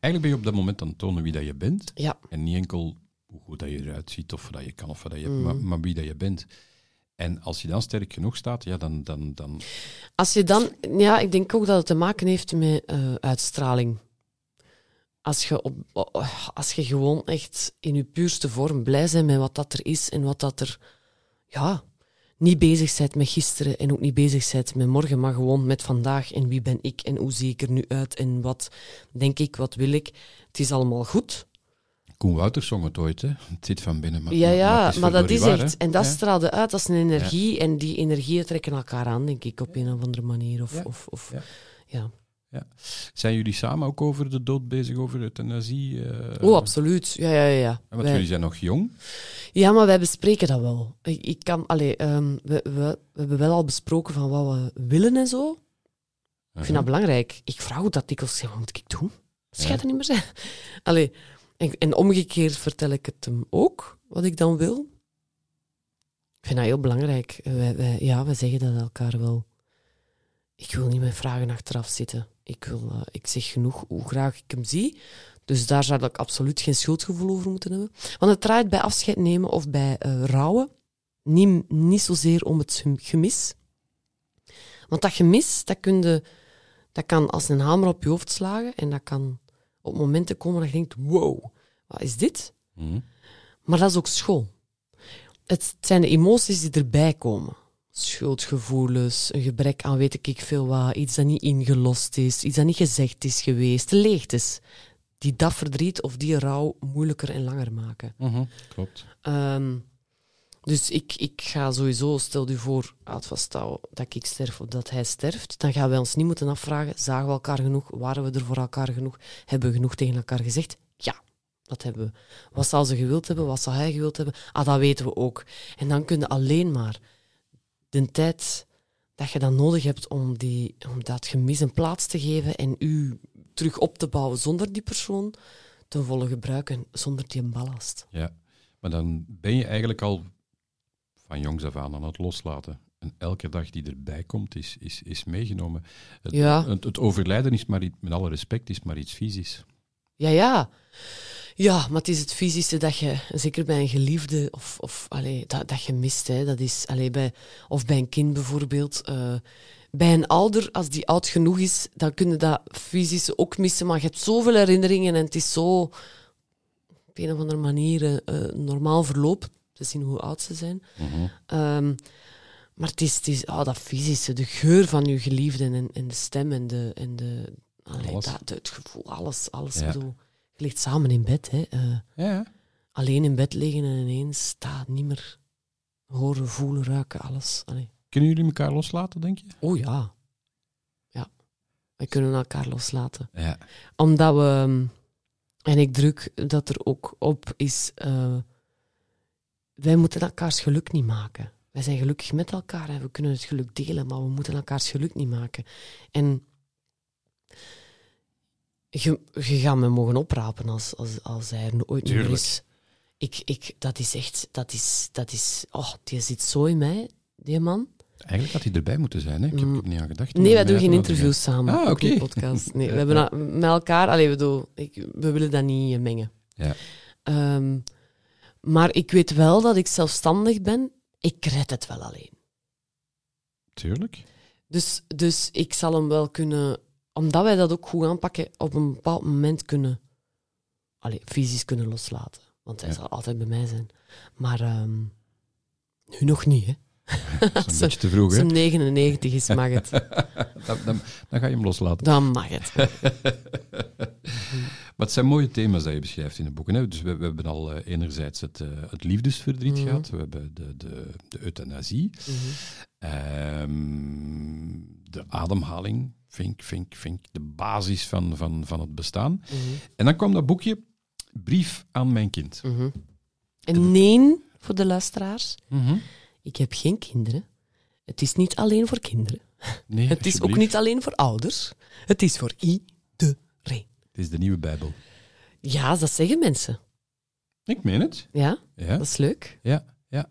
Eigenlijk ben je op dat moment aan het tonen wie dat je bent. ja. En niet enkel hoe goed dat je eruit ziet of dat je kan of dat je Mm. maar wie dat je bent. En als je dan sterk genoeg staat, ja, dan, dan, dan Als je dan, ja, ik denk ook dat het te maken heeft met eh, uitstraling. als je, op, als je gewoon echt in je puurste vorm blij bent met wat dat er is en wat dat er, ja, niet bezig bent met gisteren en ook niet bezig bent met morgen, maar gewoon met vandaag en wie ben ik en hoe zie ik er nu uit en wat denk ik, wat wil ik. Het is allemaal goed. Koen Wouters zong het ooit, hè? Het zit van binnen. Maar, ja, ja, maar, dat is waar, echt. hè? En dat Ja. straalde uit als een energie en die energieën trekken elkaar aan, denk ik, op een of andere manier. Of, Ja. of, of, Ja. ja. Zijn jullie samen ook over de dood bezig, over euthanasie? eh? Oh, absoluut. Ja, ja, ja. Want Wij- jullie zijn nog jong. Ja, maar wij bespreken dat wel. Ik, ik kan, allee, ehm, we, we, we hebben wel al besproken van wat we willen en zo. Ik vind dat belangrijk. Ik vraag ook dat dikwijls, zeg, wat moet ik doen? Jij er niet meer zijn. Allee, en, omgekeerd vertel ik het hem ook, wat ik dan wil. Ik vind dat heel belangrijk. Wij, wij, ja, wij zeggen dat elkaar wel. Ik wil niet met vragen achteraf zitten. Ik, wil, eh, ik zeg genoeg hoe graag ik hem zie. Dus daar zou ik absoluut geen schuldgevoel over moeten hebben. Want het draait bij afscheid nemen of bij eh, rouwen niet, niet zozeer om het gem- gemis. Want dat gemis, dat, kun dat kan als een hamer op je hoofd slagen en dat kan op momenten komen dat je denkt, wow, wat is dit? Mhm. Maar dat is ook school. Het zijn de emoties die erbij komen. Schuldgevoelens, een gebrek aan weet ik veel wat, iets dat niet ingelost is, iets dat niet gezegd is geweest, de leegtes, die dat verdriet of die rouw moeilijker en langer maken. Mhm, Klopt. Ehm, dus ik, ik ga sowieso, stel u voor, uit vasthouden dat ik sterf of dat hij sterft, dan gaan wij ons niet moeten afvragen, zagen we elkaar genoeg, waren we er voor elkaar genoeg, hebben we genoeg tegen elkaar gezegd? Ja, dat hebben we. Wat zou ze gewild hebben, wat zou hij gewild hebben? Ah, dat weten we ook. En dan kun je alleen maar de tijd dat je dan nodig hebt om, die, om dat gemis een plaats te geven en u terug op te bouwen zonder die persoon, ten volle gebruiken, zonder die ballast. Ja. Maar dan ben je eigenlijk al van jongs af aan aan het loslaten. En elke dag die erbij komt, is, is, is meegenomen. Het, Ja. het, het overlijden is maar iets, met alle respect, is maar iets fysisch. Ja, ja. Ja, maar het is het fysische dat je, zeker bij een geliefde, of, of allee, dat, dat je mist. Hè. Dat is, allee, bij, of bij een kind bijvoorbeeld. eh, bij een ouder, als die oud genoeg is, dan kun je dat fysische ook missen. Maar je hebt zoveel herinneringen en het is zo op een of andere manier eh, eh, normaal verloop, te zien hoe oud ze zijn. Mhm. Ehm, maar het is, het is oh, dat fysische, de geur van je geliefde en, en de stem en, de, en de, allee, dat, het gevoel, alles. alles Ja. Bedoel, je ligt samen in bed. Hè. eh, Ja, alleen in bed liggen en ineens staat niet meer horen, voelen, ruiken, alles. Allee. Kunnen jullie elkaar loslaten, denk je? Oh ja. Ja. We kunnen elkaar loslaten. Ja. Omdat we, ehm, en ik druk dat er ook op is, eh, wij moeten elkaars geluk niet maken. Wij zijn gelukkig met elkaar en we kunnen het geluk delen, maar we moeten elkaars geluk niet maken. En je, je gaat me mogen oprapen als, als, als hij er ooit meer is. Ik, ik, dat is echt, dat is, dat is, oh, die zit zo in mij, die man. Eigenlijk had hij erbij moeten zijn, hè? Ik heb er niet aan gedacht. Nee, wij doen geen interviews samen. Ah, niet podcast. Nee, we hebben met elkaar. Allee, we, ik, we willen dat niet mengen. Ja. Ehm, maar ik weet wel dat ik zelfstandig ben. Ik red het wel alleen. Tuurlijk. Dus, dus ik zal hem wel kunnen, omdat wij dat ook goed aanpakken, op een bepaald moment kunnen, allee, fysisch kunnen loslaten. Want hij Ja. zal altijd bij mij zijn. Maar ehm, nu nog niet, hè. Dat is een beetje te vroeg, Als hè? hem 99 is, mag het. Dan, dan, dan ga je hem loslaten. Dan mag het. Maar het zijn mooie thema's dat je beschrijft in de boeken. Hè? Dus we, we hebben al eh, enerzijds het, eh, het liefdesverdriet Mhm. gehad. We hebben de, de, de euthanasie. Mhm. Ehm, de ademhaling. Vink, vink, vink. De basis van, van, van het bestaan. Mhm. En dan kwam dat boekje Brief aan mijn kind. Mhm. En nee, voor de luisteraars, Mhm. Ik heb geen kinderen. Het is niet alleen voor kinderen. Nee, Het is ook niet alleen voor ouders. Het is voor iedereen. Het is de nieuwe Bijbel. Ja, dat zeggen mensen. Ik meen het. Ja, Ja, dat is leuk. ja, ja.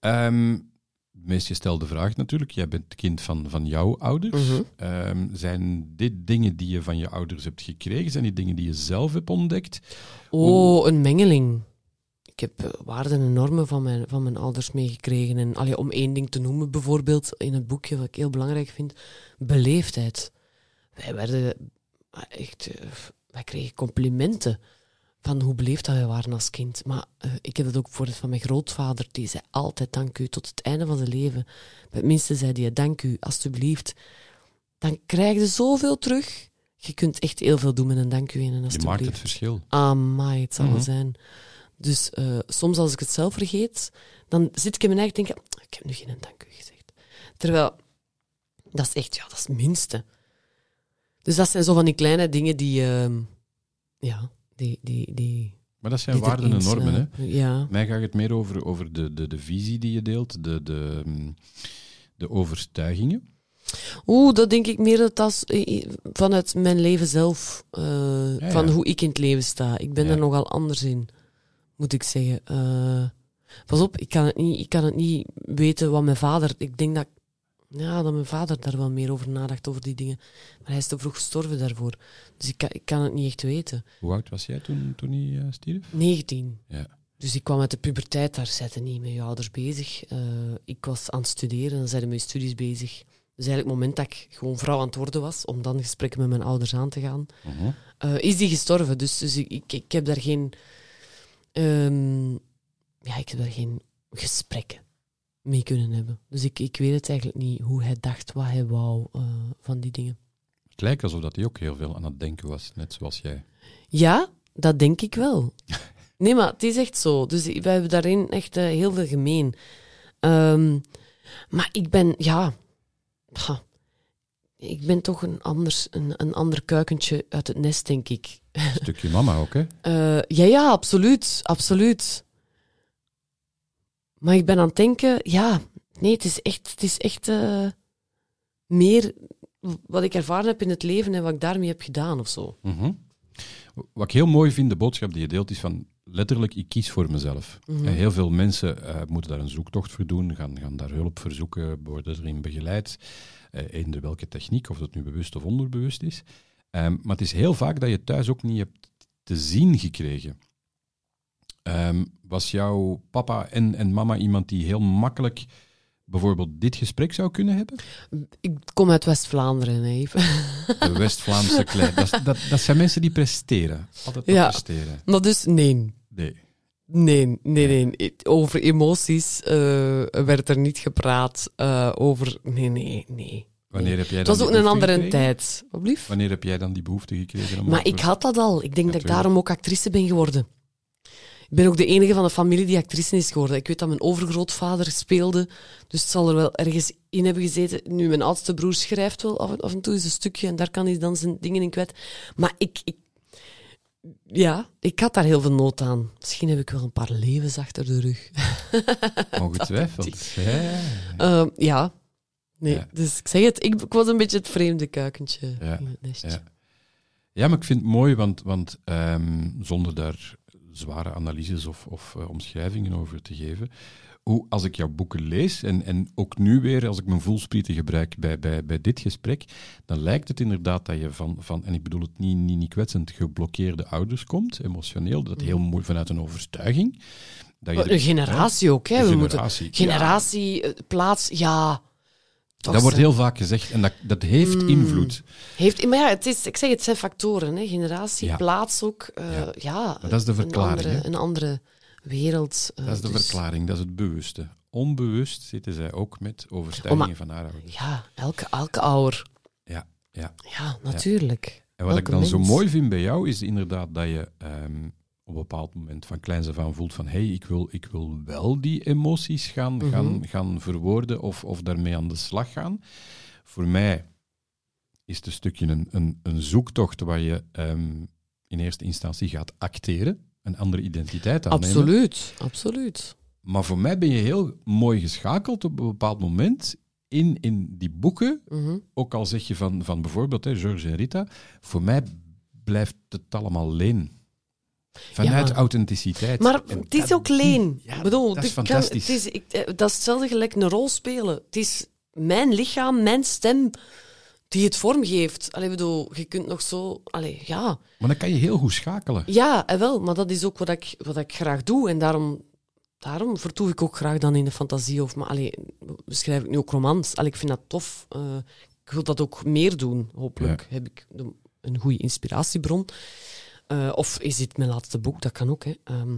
De meest gestelde vraag natuurlijk. Jij bent kind van, van jouw ouders. Mhm. Ehm, zijn dit dingen die je van je ouders hebt gekregen? Zijn die dingen die je zelf hebt ontdekt? Oh, een mengeling. Ik heb eh, waarden en normen van mijn, van mijn ouders meegekregen. En allee, om één ding te noemen, bijvoorbeeld in het boekje, wat ik heel belangrijk vind, beleefdheid. Wij werden eh, echt eh, wij kregen complimenten van hoe beleefd dat wij waren als kind. Maar eh, ik heb het ook bijvoorbeeld van mijn grootvader, die zei altijd dank u tot het einde van zijn leven. Bij het minste zei hij dank u, alstublieft. Dan krijg je zoveel terug. Je kunt echt heel veel doen met een dank u en een Je maakt alstublieft. het verschil. Amai, het zal wel Mhm. zijn. Dus eh, soms als ik het zelf vergeet, dan zit ik in mijn eigen denken, ik heb nu geen dank u gezegd. Terwijl, dat is echt, ja, dat is het minste. Dus dat zijn zo van die kleine dingen die, ehm, ja, die... die, die Maar dat zijn waarden en normen, hè? sluipen. Ja. Mij gaat het meer over, over de, de, de visie die je deelt, de, de, mm, de overtuigingen. Oeh, dat denk ik meer dat dat eh, eh, vanuit mijn leven zelf, eh, Ja, van hoe ik in het leven sta. Ik ben Ja. er nogal anders in, moet ik zeggen. Eh, pas op, ik kan, het niet, ik kan het niet weten wat mijn vader... Ik denk dat, ja, dat mijn vader daar wel meer over nadacht, over die dingen. Maar hij is te vroeg gestorven daarvoor. Dus ik kan, ik kan het niet echt weten. Hoe oud was jij toen, toen hij eh, stierf? 19. Ja. Dus ik kwam uit de puberteit, daar zaten niet met je ouders bezig. Eh, ik was aan het studeren, dan zijn met je studies bezig. Dus eigenlijk het moment dat ik gewoon vrouw aan het worden was, om dan gesprekken met mijn ouders aan te gaan, Mhm. is die gestorven. Dus, dus ik, ik, ik heb daar geen... ehm, ja, ik heb daar geen gesprekken mee kunnen hebben. Dus ik, ik weet het eigenlijk niet hoe hij dacht, wat hij wou eh, van die dingen. Het lijkt alsof dat hij ook heel veel aan het denken was, net zoals jij. Ja, dat denk ik wel. Nee, maar het is echt zo. Dus wij hebben daarin echt eh, heel veel gemeen. Ehm, maar ik ben, ja, ha, ik ben toch een, anders, een, een ander kuikentje uit het nest, denk ik. Een stukje mama ook, hè? Eh, ja, ja, absoluut, absoluut. Maar ik ben aan het denken, ja, nee, het is echt, het is echt eh, meer wat ik ervaren heb in het leven en wat ik daarmee heb gedaan of zo. Mhm. Wat ik heel mooi vind, de boodschap die je deelt, is van letterlijk, ik kies voor mezelf. Mhm. En heel veel mensen eh, moeten daar een zoektocht voor doen, gaan, gaan daar hulp voor zoeken, worden erin begeleid, eender welke techniek, of dat nu bewust of onderbewust is. Ehm, maar het is heel vaak dat je thuis ook niet hebt te zien gekregen. Ehm, was jouw papa en, en mama iemand die heel makkelijk bijvoorbeeld dit gesprek zou kunnen hebben? Ik kom uit West-Vlaanderen, even. De West-Vlaamse klei. Dat, dat, dat zijn mensen die presteren. Altijd Ja. presteren. Maar dus, nee. Nee. Nee, nee, nee. Over emoties eh, werd er niet gepraat. eh, over... Nee, nee, nee. Wanneer heb jij Het dan was ook een andere gekregen? tijd. Alblieft. Wanneer heb jij dan die behoefte gekregen? Om Maar over- ik had dat al. Ik denk dat ik daarom ook actrice ben geworden. Ik ben ook de enige van de familie die actrice is geworden. Ik weet dat mijn overgrootvader speelde, dus het zal er wel ergens in hebben gezeten. Nu, mijn oudste broer schrijft wel af en, af en toe eens een stukje en daar kan hij dan zijn dingen in kwijt. Maar ik, ik, ja, ik had daar heel veel nood aan. Misschien heb ik wel een paar levens achter de rug. Ongetwijfeld. Ja. Ehm, ja. Nee, Ja. dus ik zeg het, ik, ik was een beetje het vreemde kuikentje Ja, in het nestje. ja. ja, maar ik vind het mooi, want, want ehm, zonder daar zware analyses of, of eh, omschrijvingen over te geven, hoe, als ik jouw boeken lees, en, en ook nu weer, als ik mijn voelsprieten gebruik bij, bij, bij dit gesprek, dan lijkt het inderdaad dat je van, van en ik bedoel het niet, niet, niet kwetsend, geblokkeerde ouders komt, emotioneel, dat heel mooi vanuit een overtuiging. Dat je. Een generatie ook, hè. We moeten generatie. generatie, eh, plaats, ja. Toch Dat wordt heel vaak gezegd en dat, dat heeft Mm. invloed. Heeft, maar ja, het is, ik zeg, het zijn factoren. Hè. Generatie, Ja. plaats ook. eh, Ja. dat is de verklaring, Een andere, een andere wereld. eh, Dat is de dus- verklaring, dat is het bewuste. Onbewust zitten zij ook met overtuigingen Oh, maar- van haar ouders. Ja, elke, elke ouder. Ja, ja. Ja, natuurlijk. En wat ik dan zo mooi vind bij jou, is inderdaad dat je ehm, op een bepaald moment van kleins af aan voelt van hé, hey, ik, wil, ik wil wel die emoties gaan, Mhm. gaan, gaan verwoorden of, of daarmee aan de slag gaan. Voor mij is het een stukje een, een, een zoektocht waar je ehm, in eerste instantie gaat acteren, een andere identiteit aannemen. Absoluut, absoluut. Maar voor mij ben je heel mooi geschakeld op een bepaald moment in, in die boeken. Mhm. Ook al zeg je van, van bijvoorbeeld hè, George en Rita, voor mij blijft het allemaal leen. Vanuit Ja. authenticiteit. Maar En het is ook leen. Ja, Ik bedoel, dat is kan- fantastisch. het is, ik, eh, dat is hetzelfde gelijk een rol spelen. Het is mijn lichaam, mijn stem die het vormgeeft. Allee, bedoel, je kunt nog zo... Allee, ja. Maar dan kan je heel goed schakelen. Ja, en wel, maar dat is ook wat ik, wat ik graag doe. En daarom, daarom vertoef ik ook graag dan in de fantasie. Of, maar allee, beschrijf ik nu ook romans. Allee, ik vind dat tof. Eh, ik wil dat ook meer doen, hopelijk. Heb ik de, een goede inspiratiebron. Eh, of is dit mijn laatste boek? Dat kan ook. Hè. Ehm,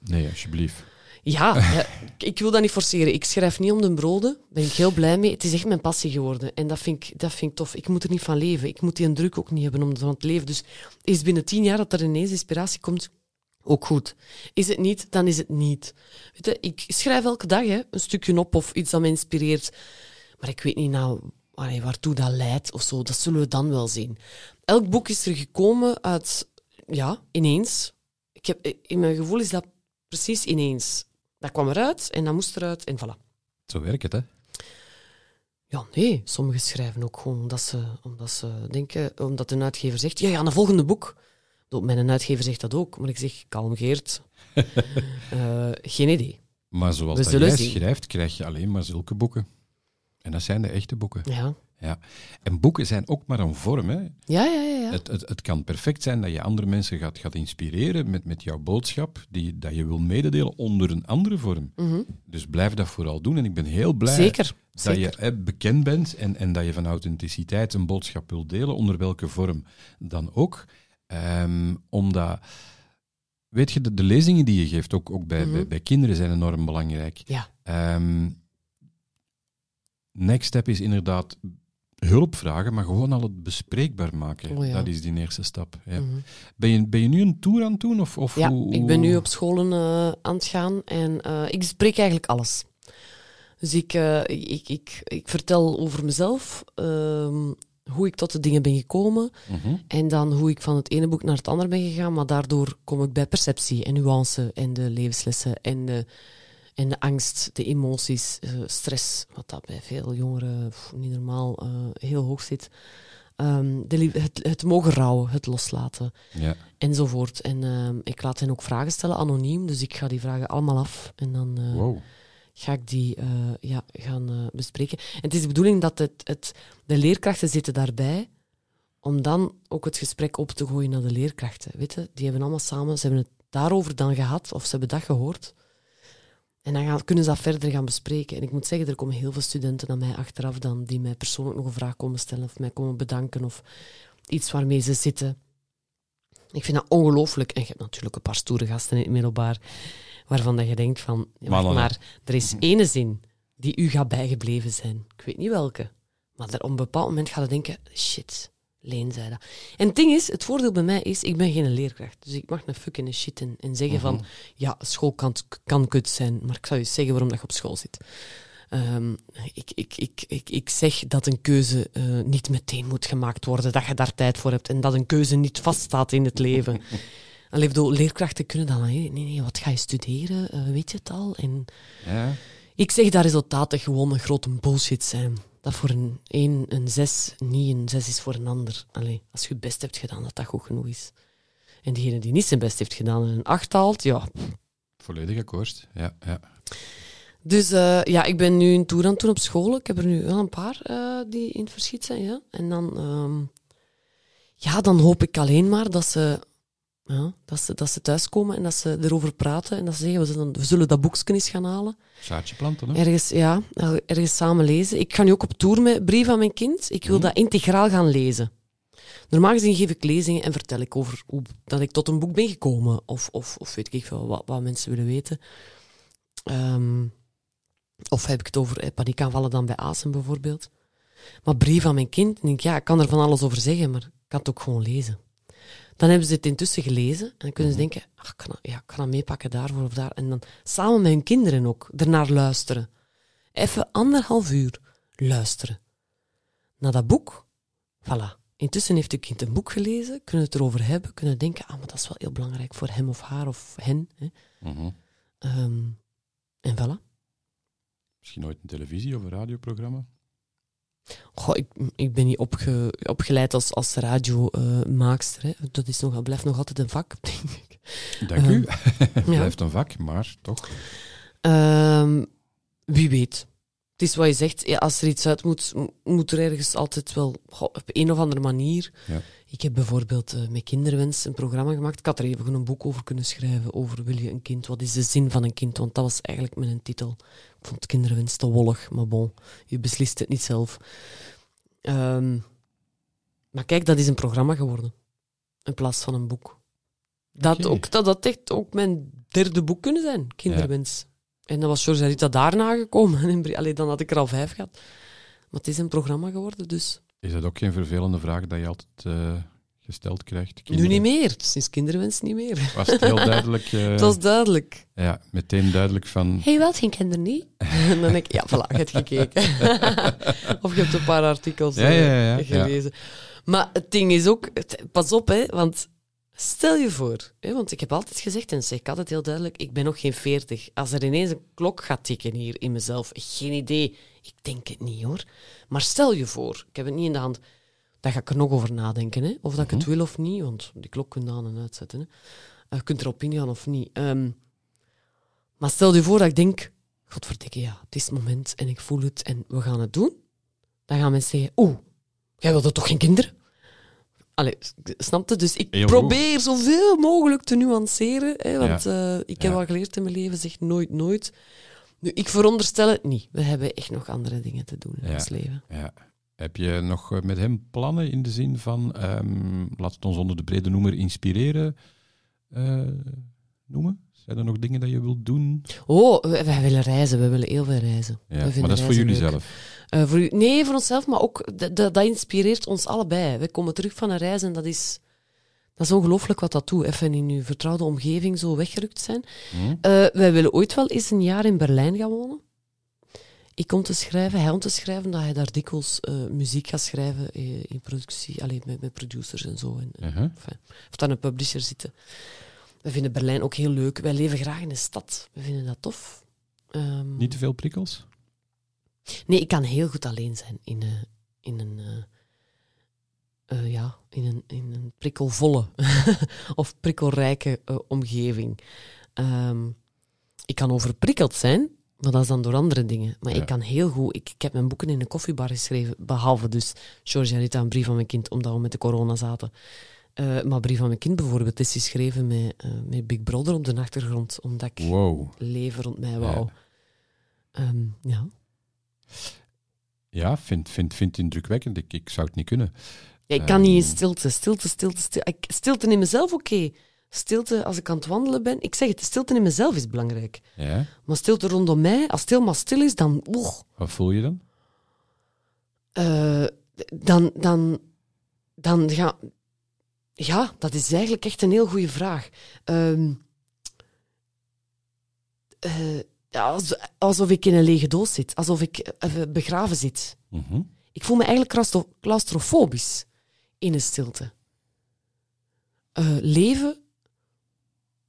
Nee, alsjeblieft. Ja, ik wil dat niet forceren. Ik schrijf niet om de broden. Daar ben ik heel blij mee. Het is echt mijn passie geworden. En dat vind, ik, dat vind ik tof. Ik moet er niet van leven. Ik moet die druk ook niet hebben om van het leven. Dus is binnen tien jaar dat er ineens inspiratie komt, ook goed. Is het niet, dan is het niet. Weet je, ik schrijf elke dag hè, een stukje op of iets dat me inspireert. Maar ik weet niet nou allee, waartoe dat leidt of zo. Dat zullen we dan wel zien. Elk boek is er gekomen uit, ja, ineens. Ik heb, in mijn gevoel is dat precies ineens. Dat kwam eruit en dat moest eruit en voilà. Zo werkt het, hè? Ja, nee, sommigen schrijven ook gewoon omdat ze, omdat ze denken, omdat een uitgever zegt, ja, ja, een volgende boek. Mijn uitgever zegt dat ook, maar ik zeg, kalm Geert. Eh, geen idee. Maar zoals dat jij zien. schrijft, krijg je alleen maar zulke boeken. En dat zijn de echte boeken. Ja, Ja. En boeken zijn ook maar een vorm. Hè. ja, ja, ja. Het, het, het kan perfect zijn dat je andere mensen gaat, gaat inspireren met, met jouw boodschap, die, dat je wil mededelen onder een andere vorm. Mhm. Dus blijf dat vooral doen. En ik ben heel blij Zeker, dat zeker. je hè, bekend bent en, en dat je van authenticiteit een boodschap wilt delen, onder welke vorm dan ook. Ehm, omdat, weet je, de, de lezingen die je geeft, ook, ook bij, Mhm. bij, bij kinderen, zijn enorm belangrijk. Ja, Ehm, next step is inderdaad hulp vragen, maar gewoon al het bespreekbaar maken. Oh ja. Dat is die eerste stap. Ja. mhm. ben, je, ben je nu een tour aan het doen? Of, of ja hoe- ik ben nu op scholen eh, aan het gaan en eh, ik spreek eigenlijk alles. Dus ik, eh, ik, ik, ik vertel over mezelf, ehm, hoe ik tot de dingen ben gekomen, Mhm. En dan hoe ik van het ene boek naar het andere ben gegaan, maar daardoor kom ik bij perceptie en nuance en de levenslessen en de, en de angst, de emoties, eh, stress, wat dat bij veel jongeren pff, niet normaal eh, heel hoog zit. Ehm, de, het, het mogen rouwen, het loslaten Ja. enzovoort. En ehm, ik laat hen ook vragen stellen, anoniem, dus ik ga die vragen allemaal af en dan eh, Wow. ga ik die ja, gaan bespreken. En het is de bedoeling dat het, het, de leerkrachten zitten daarbij, om dan ook het gesprek op te gooien naar de leerkrachten. Weet je? Die hebben allemaal samen, ze hebben het daarover dan gehad, of ze hebben dat gehoord. En dan gaan, kunnen ze dat verder gaan bespreken. En ik moet zeggen, er komen heel veel studenten naar mij achteraf dan, die mij persoonlijk nog een vraag komen stellen, of mij komen bedanken, of iets waarmee ze zitten. Ik vind dat ongelooflijk. En je hebt natuurlijk een paar stoere gasten in het middelbaar, waarvan dat je denkt van, ja, maar, er is ene zin die u gaat bijgebleven zijn. Ik weet niet welke. Maar er, op een bepaald moment gaat je denken, shit, Leen zei dat. En het ding is, het voordeel bij mij is, ik ben geen leerkracht. Dus ik mag een fuck en een shit en, en zeggen van, ja, school kan, kan kut zijn, maar ik zou je zeggen waarom dat je op school zit. Ehm, ik, ik, ik, ik, ik zeg dat een keuze eh, niet meteen moet gemaakt worden, dat je daar tijd voor hebt en dat een keuze niet vaststaat in het leven. Allee, bedoel, leerkrachten kunnen dan, nee, nee, nee, wat ga je studeren? Eh, weet je het al? En Ja. ik zeg dat resultaten gewoon een grote bullshit zijn. Dat voor een 1 een 6 niet een 6 is voor een ander. Allee, als je het best hebt gedaan, dat dat goed genoeg is. En diegene die niet zijn best heeft gedaan en een 8 haalt, ja. Volledig akkoord. Ja, ja. Dus eh, ja, ik ben nu een tour aan het doen op school. Ik heb er nu wel een paar eh, die in het verschiet zijn, ja. En dan, ehm, ja, dan hoop ik alleen maar dat ze, ja, dat ze, dat ze thuiskomen en dat ze erover praten en dat ze zeggen, we zullen, we zullen dat boekje eens gaan halen. Zaadje planten, hè? Ergens, ja, ergens samen lezen. Ik ga nu ook op tour met Brief aan mijn kind. Ik wil dat integraal gaan lezen. Normaal gezien geef ik lezingen en vertel ik over hoe dat ik tot een boek ben gekomen. Of, of, of weet ik veel, wat, wat mensen willen weten. Ehm, of heb ik het over eh, paniekaanvallen dan bij ASEM bijvoorbeeld. Maar Brief aan mijn kind, denk ik, ja, ik kan er van alles over zeggen, maar ik kan het ook gewoon lezen. Dan hebben ze het intussen gelezen en dan kunnen ze denken, ach, ik, kan ja, ik kan dat meepakken daarvoor of daar. En dan samen met hun kinderen ook ernaar luisteren. Even anderhalf uur luisteren. Naar dat boek. Voilà. Intussen heeft uw kind een boek gelezen, kunnen het erover hebben, kunnen denken, ah, maar dat is wel heel belangrijk voor hem of haar of hen. Hè. Mhm. Ehm, en voilà. Misschien ooit een televisie- of een radioprogramma? Goh, ik, ik ben niet opge, opgeleid als, als radiomaakster. hè. dat is nog, blijft nog altijd een vak, denk ik. Dank u. Het Ja. blijft een vak, maar toch. Ehm, wie weet. Het is wat je zegt, ja, als er iets uit moet, moet er ergens altijd wel goh, op een of andere manier. Ja. Ik heb bijvoorbeeld eh, met Kinderwens een programma gemaakt. Ik had er even een boek over kunnen schrijven. Over wil je een kind? Wat is de zin van een kind? Want dat was eigenlijk mijn titel. Vond Kinderwens te wollig, maar bon, je beslist het niet zelf. Ehm, maar kijk, dat is een programma geworden. In plaats van een boek. Dat, ook, dat had echt ook mijn derde boek kunnen zijn, Kinderwens. En dan was George Rita daarna gekomen. Allee, dan had ik er al vijf gehad. Maar het is een programma geworden, dus... Is dat ook geen vervelende vraag dat je altijd eh, gesteld krijgt? Nu Kinderen? niet meer. Sinds Kinderwens niet meer. Was het heel duidelijk? eh, Het was duidelijk. Ja, meteen duidelijk van... Hey, wel geen kinderen niet? En dan denk ik, ja, voilà, je hebt gekeken. of je hebt een paar artikels Ja, ja, ja, ja. eh, gelezen. Maar het ding is ook, het- pas op, hè, want stel je voor, hè, want ik heb altijd gezegd, en zeg ik altijd heel duidelijk, ik ben nog geen veertig. Als er ineens een klok gaat tikken hier in mezelf, geen idee, ik denk het niet hoor. Maar stel je voor, ik heb het niet in de hand, dan ga ik er nog over nadenken, hè, of dat ik het wil of niet, want die klok kun je aan en uitzetten. Hè. Eh, Je kunt erop ingaan of niet. Ehm, maar stel je voor dat ik denk, godverdikke, ja, het is het moment en ik voel het en we gaan het doen. Dan gaan mensen zeggen, oeh, jij wilde toch geen kinderen? Allee, snap je? Dus ik Heel probeer zoveel mogelijk te nuanceren. Hè, want eh, ik heb Ja. al geleerd in mijn leven, zeg nooit nooit. Nu, ik veronderstel het niet. We hebben echt nog andere dingen te doen in Ja. ons leven. Ja. Heb je nog eh, met hem plannen in de zin van, ehm laat het ons onder de brede noemer inspireren eh, noemen? Zijn er nog dingen dat je wilt doen? Oh, we- wij willen reizen. We willen heel veel reizen. Ja, maar dat is voor jullie leuk. zelf. Eh, voor u, nee, voor onszelf, maar ook dat inspireert ons allebei. We komen terug van een reis en dat is, dat is ongelooflijk wat dat doet. Even in uw vertrouwde omgeving zo weggerukt zijn. Hm? Eh, wij willen ooit wel eens een jaar in Berlijn gaan wonen. Ik om te schrijven, hij om te schrijven, dat hij daar dikwijls eh, muziek gaat schrijven eh, in productie, alleen met, met producers en zo. En, Uh-huh. enfin, of dan een publisher zitten. We vinden Berlijn ook heel leuk. Wij leven graag in de stad. We vinden dat tof. Ehm, Niet te veel prikkels? Nee, ik kan heel goed alleen zijn in, eh, in een. ja, in een, in een prikkelvolle of prikkelrijke omgeving. Ehm, ik kan overprikkeld zijn, maar dat is dan door andere dingen. Maar Ja. ik kan heel goed. Ik, ik heb mijn boeken in een koffiebar geschreven, behalve dus Georgia Rita, een brief van mijn kind, omdat we met de corona zaten. Eh, maar brief van mijn kind bijvoorbeeld is geschreven met, eh, met Big Brother op de achtergrond, omdat ik Wow. leven rond mij wou. Ehm, ja. Ja, vind, vind, vind het indrukwekkend. Ik, ik zou het niet kunnen. Ja, ik kan niet in Ehm. stilte. Stilte, stilte, stilte. Stilte in mezelf, oké. Stilte als ik aan het wandelen ben. Ik zeg het, stilte in mezelf is belangrijk. Ja? Maar stilte rondom mij, als het helemaal stil is, dan... oeh, Wat voel je dan? eh, dan, dan, dan ga... Ja, dat is eigenlijk echt een heel goede vraag. Eh, ja, als- alsof ik in een lege doos zit. Alsof ik even begraven zit. Mhm. Ik voel me eigenlijk claustro- claustrofobisch in de stilte. Eh, leven,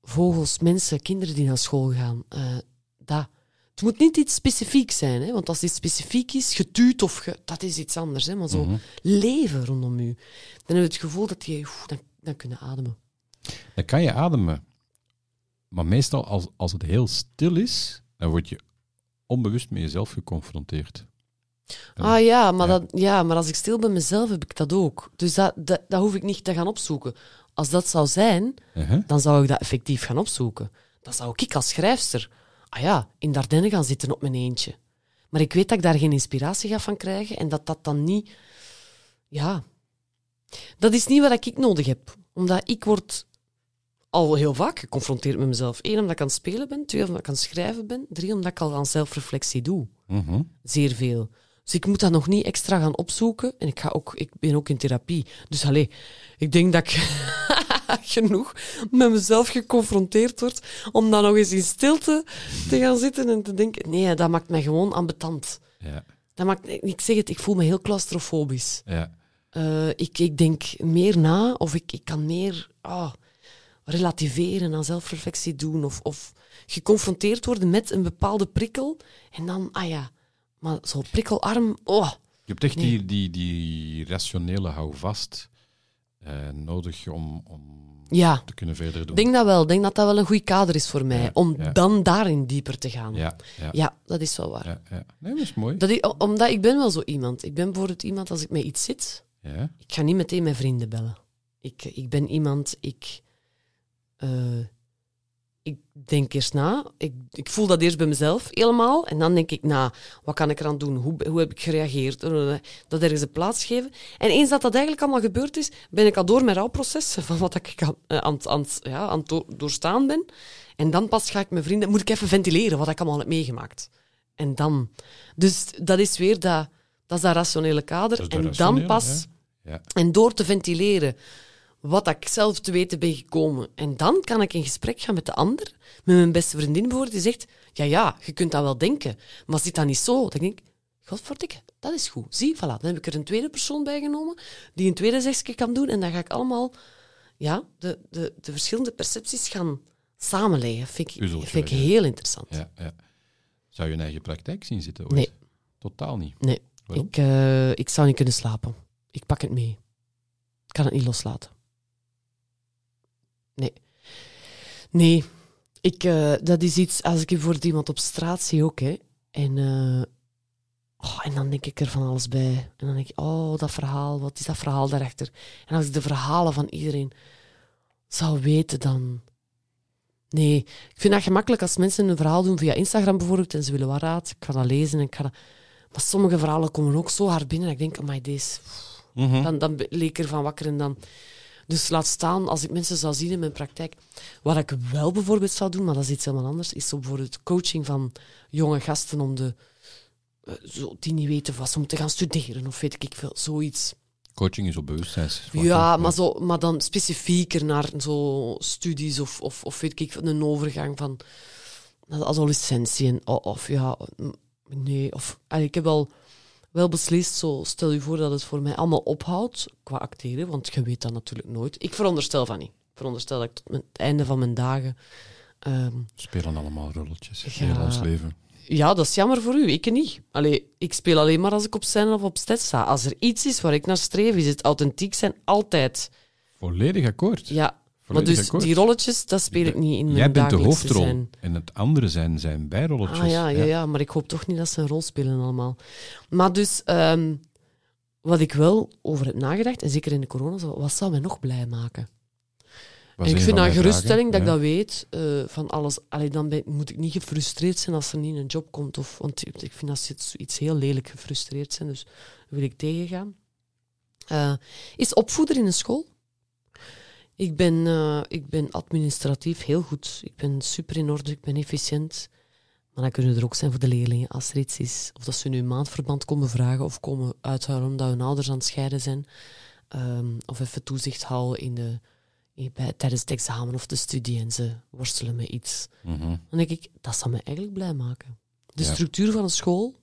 vogels, mensen, kinderen die naar school gaan. eh, dat. Het moet niet iets specifieks zijn, hè? want als iets specifiek is, getuut of ge, dat is iets anders. Hè? Maar zo Mhm. leven rondom u. Dan heb je het gevoel dat je oef, dan, dan kunnen ademen. Dan kan je ademen. Maar meestal als, als het heel stil is, dan word je onbewust met jezelf geconfronteerd. Ah ja maar, Ja. Dat, ja, maar als ik stil ben mezelf, heb ik dat ook. Dus dat, dat, dat hoef ik niet te gaan opzoeken. Als dat zou zijn, Uh-huh. dan zou ik dat effectief gaan opzoeken. Dan zou ik als schrijfster, ah ja, in Dardenne gaan zitten op mijn eentje. Maar ik weet dat ik daar geen inspiratie ga van krijgen en dat dat dan niet... Ja, dat is niet wat ik nodig heb. Omdat ik word al heel vaak geconfronteerd met mezelf. Eén, omdat ik aan het spelen ben. Twee, omdat ik aan het schrijven ben. Drie, omdat ik al aan zelfreflectie doe. Mhm. Zeer veel. Dus ik moet dat nog niet extra gaan opzoeken. En ik, ga ook, ik ben ook in therapie. Dus allee, ik denk dat ik genoeg met mezelf geconfronteerd word om dan nog eens in stilte te gaan zitten en te denken, nee, dat maakt mij gewoon ambetant. Ja, Dat maakt, ik zeg het, ik voel me heel claustrofobisch. ja. Eh, ik, ik denk meer na of ik, ik kan meer ah, relativeren aan zelfreflectie doen of, of geconfronteerd worden met een bepaalde prikkel en dan, ah ja, maar zo prikkelarm, oh. Je hebt echt Nee. die, die, die rationele houvast eh, nodig om, om Ja, te kunnen verder doen. ik denk dat wel. Ik denk dat dat wel een goed kader is voor mij, Ja, om ja. dan daarin dieper te gaan. Ja, ja, Ja, dat is wel waar. ja, ja. Nee, dat is mooi. Dat ik, omdat ik ben wel zo iemand. Ik ben bijvoorbeeld iemand, als ik met iets zit, Ja. ik ga niet meteen mijn vrienden bellen. Ik, ik ben iemand, ik... eh, ik denk eerst na. Ik, ik voel dat eerst bij mezelf helemaal. En dan denk ik na, wat kan ik eraan doen? Hoe, hoe heb ik gereageerd? Dat ergens een plaats geven. En eens dat dat eigenlijk allemaal gebeurd is, ben ik al door mijn rouwproces van wat ik aan, eh, aan, aan, ja, aan het doorstaan ben. En dan pas ga ik mijn vrienden, moet ik even ventileren wat ik allemaal heb meegemaakt. En dan. Dus dat is weer dat, dat, is dat rationele kader. En dan pas. Ja. En door te ventileren wat ik zelf te weten ben gekomen. En dan kan ik in gesprek gaan met de ander, met mijn beste vriendin bijvoorbeeld, die zegt, ja, ja, je kunt dat wel denken, maar zit dat niet zo? Dan denk ik, godverdikke, dat is goed. Zie, voilà. Dan heb ik er een tweede persoon bij genomen, die een tweede zegje kan doen, en dan ga ik allemaal ja, de, de, de verschillende percepties gaan samenleggen. Vind ik, vind ik heel interessant. Ja, ja. Zou je een eigen praktijk zien zitten? Ooit? Nee. Totaal niet? Nee. Ik, uh, ik zou niet kunnen slapen. Ik pak het mee. Ik kan het niet loslaten. Nee. Nee. Ik, uh, dat is iets, als ik voor iemand op straat zie ook, hè. En, uh, oh, en dan denk ik er van alles bij. En dan denk ik, oh, dat verhaal, wat is dat verhaal daarachter? En als ik de verhalen van iedereen zou weten, dan... Nee, ik vind dat gemakkelijk als mensen een verhaal doen via Instagram bijvoorbeeld en ze willen wat raad. Ik ga dat lezen en ik ga dat... Maar sommige verhalen komen ook zo hard binnen dat ik denk, oh my, deze... Mm dan, dan leek ik ervan wakker en dan... Dus laat staan, als ik mensen zou zien in mijn praktijk. Wat ik wel bijvoorbeeld zou doen, maar dat is iets helemaal anders, is zo bijvoorbeeld coaching van jonge gasten om de, uh, zo, die niet weten wat ze moeten gaan studeren of weet ik veel, zoiets. Coaching is op bewustzijns. Ja, maar, zo, maar dan specifieker naar zo studies of, of, of weet ik een overgang van adolescentie. En, of, ja, nee, of ik heb wel wel beslist, zo stel je voor dat het voor mij allemaal ophoudt qua acteren, want je weet dat natuurlijk nooit. Ik veronderstel van niet. Ik veronderstel dat ik tot het einde van mijn dagen... Um, Spelen allemaal rolletjes in heel ons leven. Ja, dat is jammer voor u. Ik niet. Allee, ik speel alleen maar als ik op scène of op stage sta. Als er iets is waar ik naar streef, is het authentiek zijn altijd. Volledig akkoord. Ja, maar dus die rolletjes, dat speel ik niet in mijn Jij bent de hoofdrol zijn. en het andere zijn, zijn bijrolletjes. Ah ja, ja, ja, maar ik hoop toch niet dat ze een rol spelen allemaal. Maar dus, um, wat ik wel over heb nagedacht, en zeker in de corona, wat zou mij nog blij maken? En ik vind dat een geruststelling dat ik dat weet uh, van alles. Allee, dan ben, moet ik niet gefrustreerd zijn als er niet een job komt. Of, want ik vind dat iets heel lelijk gefrustreerd zijn, dus wil ik tegengaan. Uh, is opvoeder in een school? Ik ben, uh, ik ben administratief heel goed. Ik ben super in orde, ik ben efficiënt. Maar dan kunnen er ook zijn voor de leerlingen als er iets is. Of dat ze nu een maandverband komen vragen of komen uithuilen omdat hun ouders aan het scheiden zijn. Um, of even toezicht houden in de, in, bij, tijdens het examen of de studie en ze worstelen met iets. Mm -hmm. Dan denk ik, dat zou me eigenlijk blij maken. De ja. structuur van een school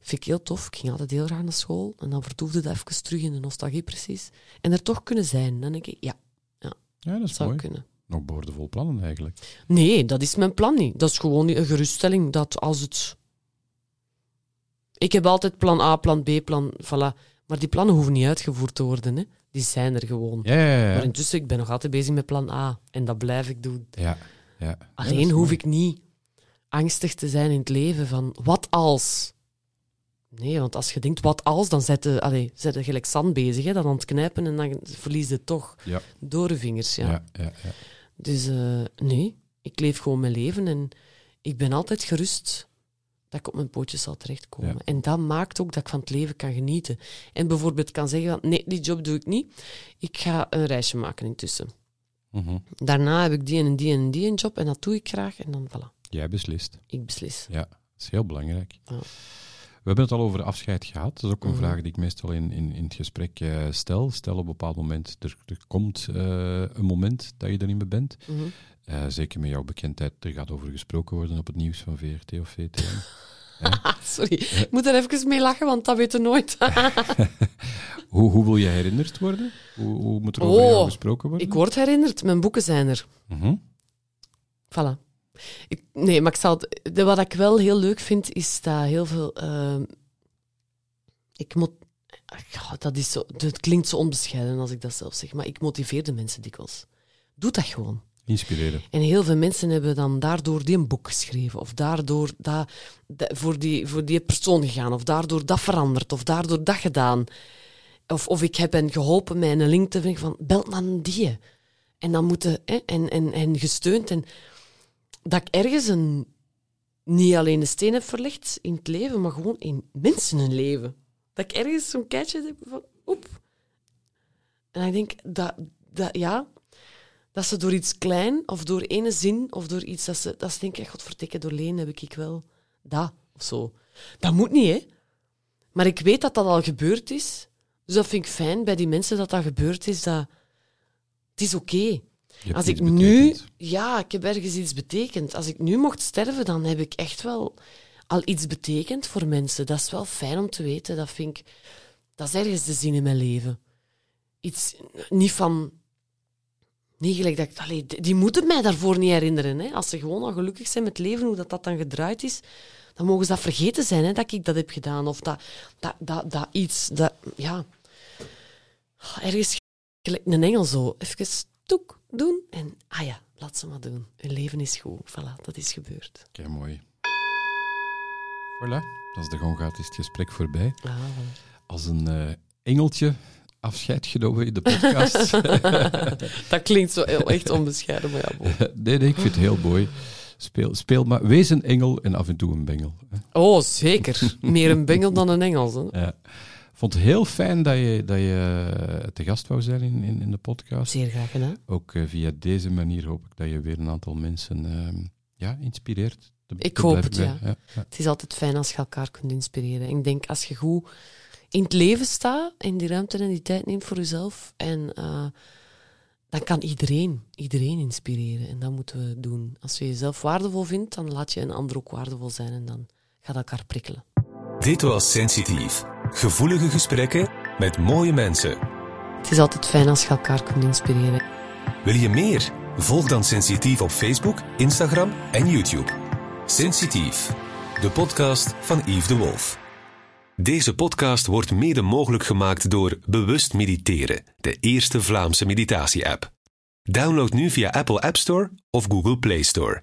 vind ik heel tof. Ik ging altijd heel graag naar school. En dan vertoefde dat even terug in de nostalgie precies. En er toch kunnen zijn. Dan denk ik, ja, ja, dat is zou mooi. kunnen. Nog boordevol plannen eigenlijk. Nee, dat is mijn plan niet. Dat is gewoon een geruststelling dat als het. Ik heb altijd plan A, plan B, plan. Voilà. Maar die plannen hoeven niet uitgevoerd te worden. Hè. Die zijn er gewoon. Ja, ja, ja. Maar intussen, ik ben nog altijd bezig met plan A. En dat blijf ik doen. Ja, ja. Alleen hoef ik niet angstig te zijn in het leven van wat als. Nee, want als je denkt wat als, dan zet je, allez, zet je gelijk zand bezig. Hè, dan aan het knijpen en dan verlies je toch ja. door de vingers. Ja. ja, ja, ja. Dus uh, nee, ik leef gewoon mijn leven en ik ben altijd gerust dat ik op mijn pootjes zal terechtkomen. En dat maakt ook dat ik van het leven kan genieten. En bijvoorbeeld kan zeggen, nee, die job doe ik niet. Ik ga een reisje maken intussen. Mm -hmm. Daarna heb ik die en die en die een job en dat doe ik graag en dan voilà. Jij beslist. Ik beslis. Ja, dat is heel belangrijk. We hebben het al over afscheid gehad. Dat is ook een mm. vraag die ik meestal in, in, in het gesprek uh, stel. Stel op een bepaald moment, er, er komt uh, een moment dat je er niet meer bent. Mm -hmm. uh, zeker met jouw bekendheid, er gaat over gesproken worden op het nieuws van VRT of VTM. Sorry, ik moet er even mee lachen, want dat weten nooit. hoe, hoe wil je herinnerd worden? Hoe, hoe moet er over oh, jou gesproken worden? Ik word herinnerd, mijn boeken zijn er. Mm -hmm. Voilà. Ik, nee, maar ik zal, de, wat ik wel heel leuk vind, is dat heel veel. Uh, ik moet. Dat, is zo, dat klinkt zo onbescheiden als ik dat zelf zeg, maar ik motiveer de mensen dikwijls. Doe dat gewoon. Inspireren. En heel veel mensen hebben dan daardoor die een boek geschreven, of daardoor dat, dat, voor, die, voor die persoon gegaan, of daardoor dat veranderd, of daardoor dat gedaan. Of, of ik heb hen geholpen met een link te vinden van bel naar die. En dan moeten, hè, en, en, en gesteund. En dat ik ergens een, niet alleen de steen heb verlegd in het leven, maar gewoon in mensen een leven. Dat ik ergens zo'n keitje heb van, oep. En ik denk dat, dat, ja, dat ze door iets klein, of door ene zin, of door iets dat ze, dat ze denken, door Leen heb ik wel dat, of zo. Dat moet niet, hè. Maar ik weet dat dat al gebeurd is. Dus dat vind ik fijn bij die mensen dat dat gebeurd is. Dat, het is oké. Als ik nu... Ja, ik heb ergens iets betekend. Als ik nu mocht sterven, dan heb ik echt wel al iets betekend voor mensen. Dat is wel fijn om te weten. Dat vind ik... Dat is ergens de zin in mijn leven. Iets... Niet van... Niet gelijk dat ik... Allee, die moeten mij daarvoor niet herinneren. Hè. Als ze gewoon al gelukkig zijn met het leven, hoe dat, dat dan gedraaid is, dan mogen ze dat vergeten zijn, hè, dat ik dat heb gedaan. Of dat, dat, dat, dat iets... Dat, ja... Ergens gelijk een engel zo. Even toek doen en ah ja, laat ze maar doen. Hun leven is goed. Voilà, dat is gebeurd. Kijk, mooi. Voilà, als de gong gaat, is het gesprek voorbij. Ah, Als een eh, engeltje afscheid genomen in de podcast. dat klinkt zo heel, echt onbescheiden, maar ja. nee, nee, ik vind het heel mooi. Speel, speel maar, wees een engel en af en toe een bengel. Oh, zeker. Meer een bengel dan een Engels. Hè. Ja. Ik vond het heel fijn dat je, dat je eh, te gast wou zijn in, in, in de podcast. Zeer graag gedaan. Ook eh, via deze manier hoop ik dat je weer een aantal mensen ehm, ja, inspireert. te- Ik te hoop het, ja. Het is altijd fijn als je elkaar kunt inspireren. Ik denk, als je goed in het leven staat en die ruimte en die tijd neemt voor jezelf, en, eh, dan kan iedereen, iedereen inspireren. En dat moeten we doen. Als je jezelf waardevol vindt, dan laat je een ander ook waardevol zijn en dan gaat elkaar prikkelen. Dit was Sensitief. Gevoelige gesprekken met mooie mensen. Het is altijd fijn als je elkaar kunt inspireren. Wil je meer? Volg dan Sensitief op Facebook, Instagram en YouTube. Sensitief, de podcast van Yves de Wolf. Deze podcast wordt mede mogelijk gemaakt door Bewust Mediteren, de eerste Vlaamse meditatie-app. Download nu via Apple App Store of Google Play Store.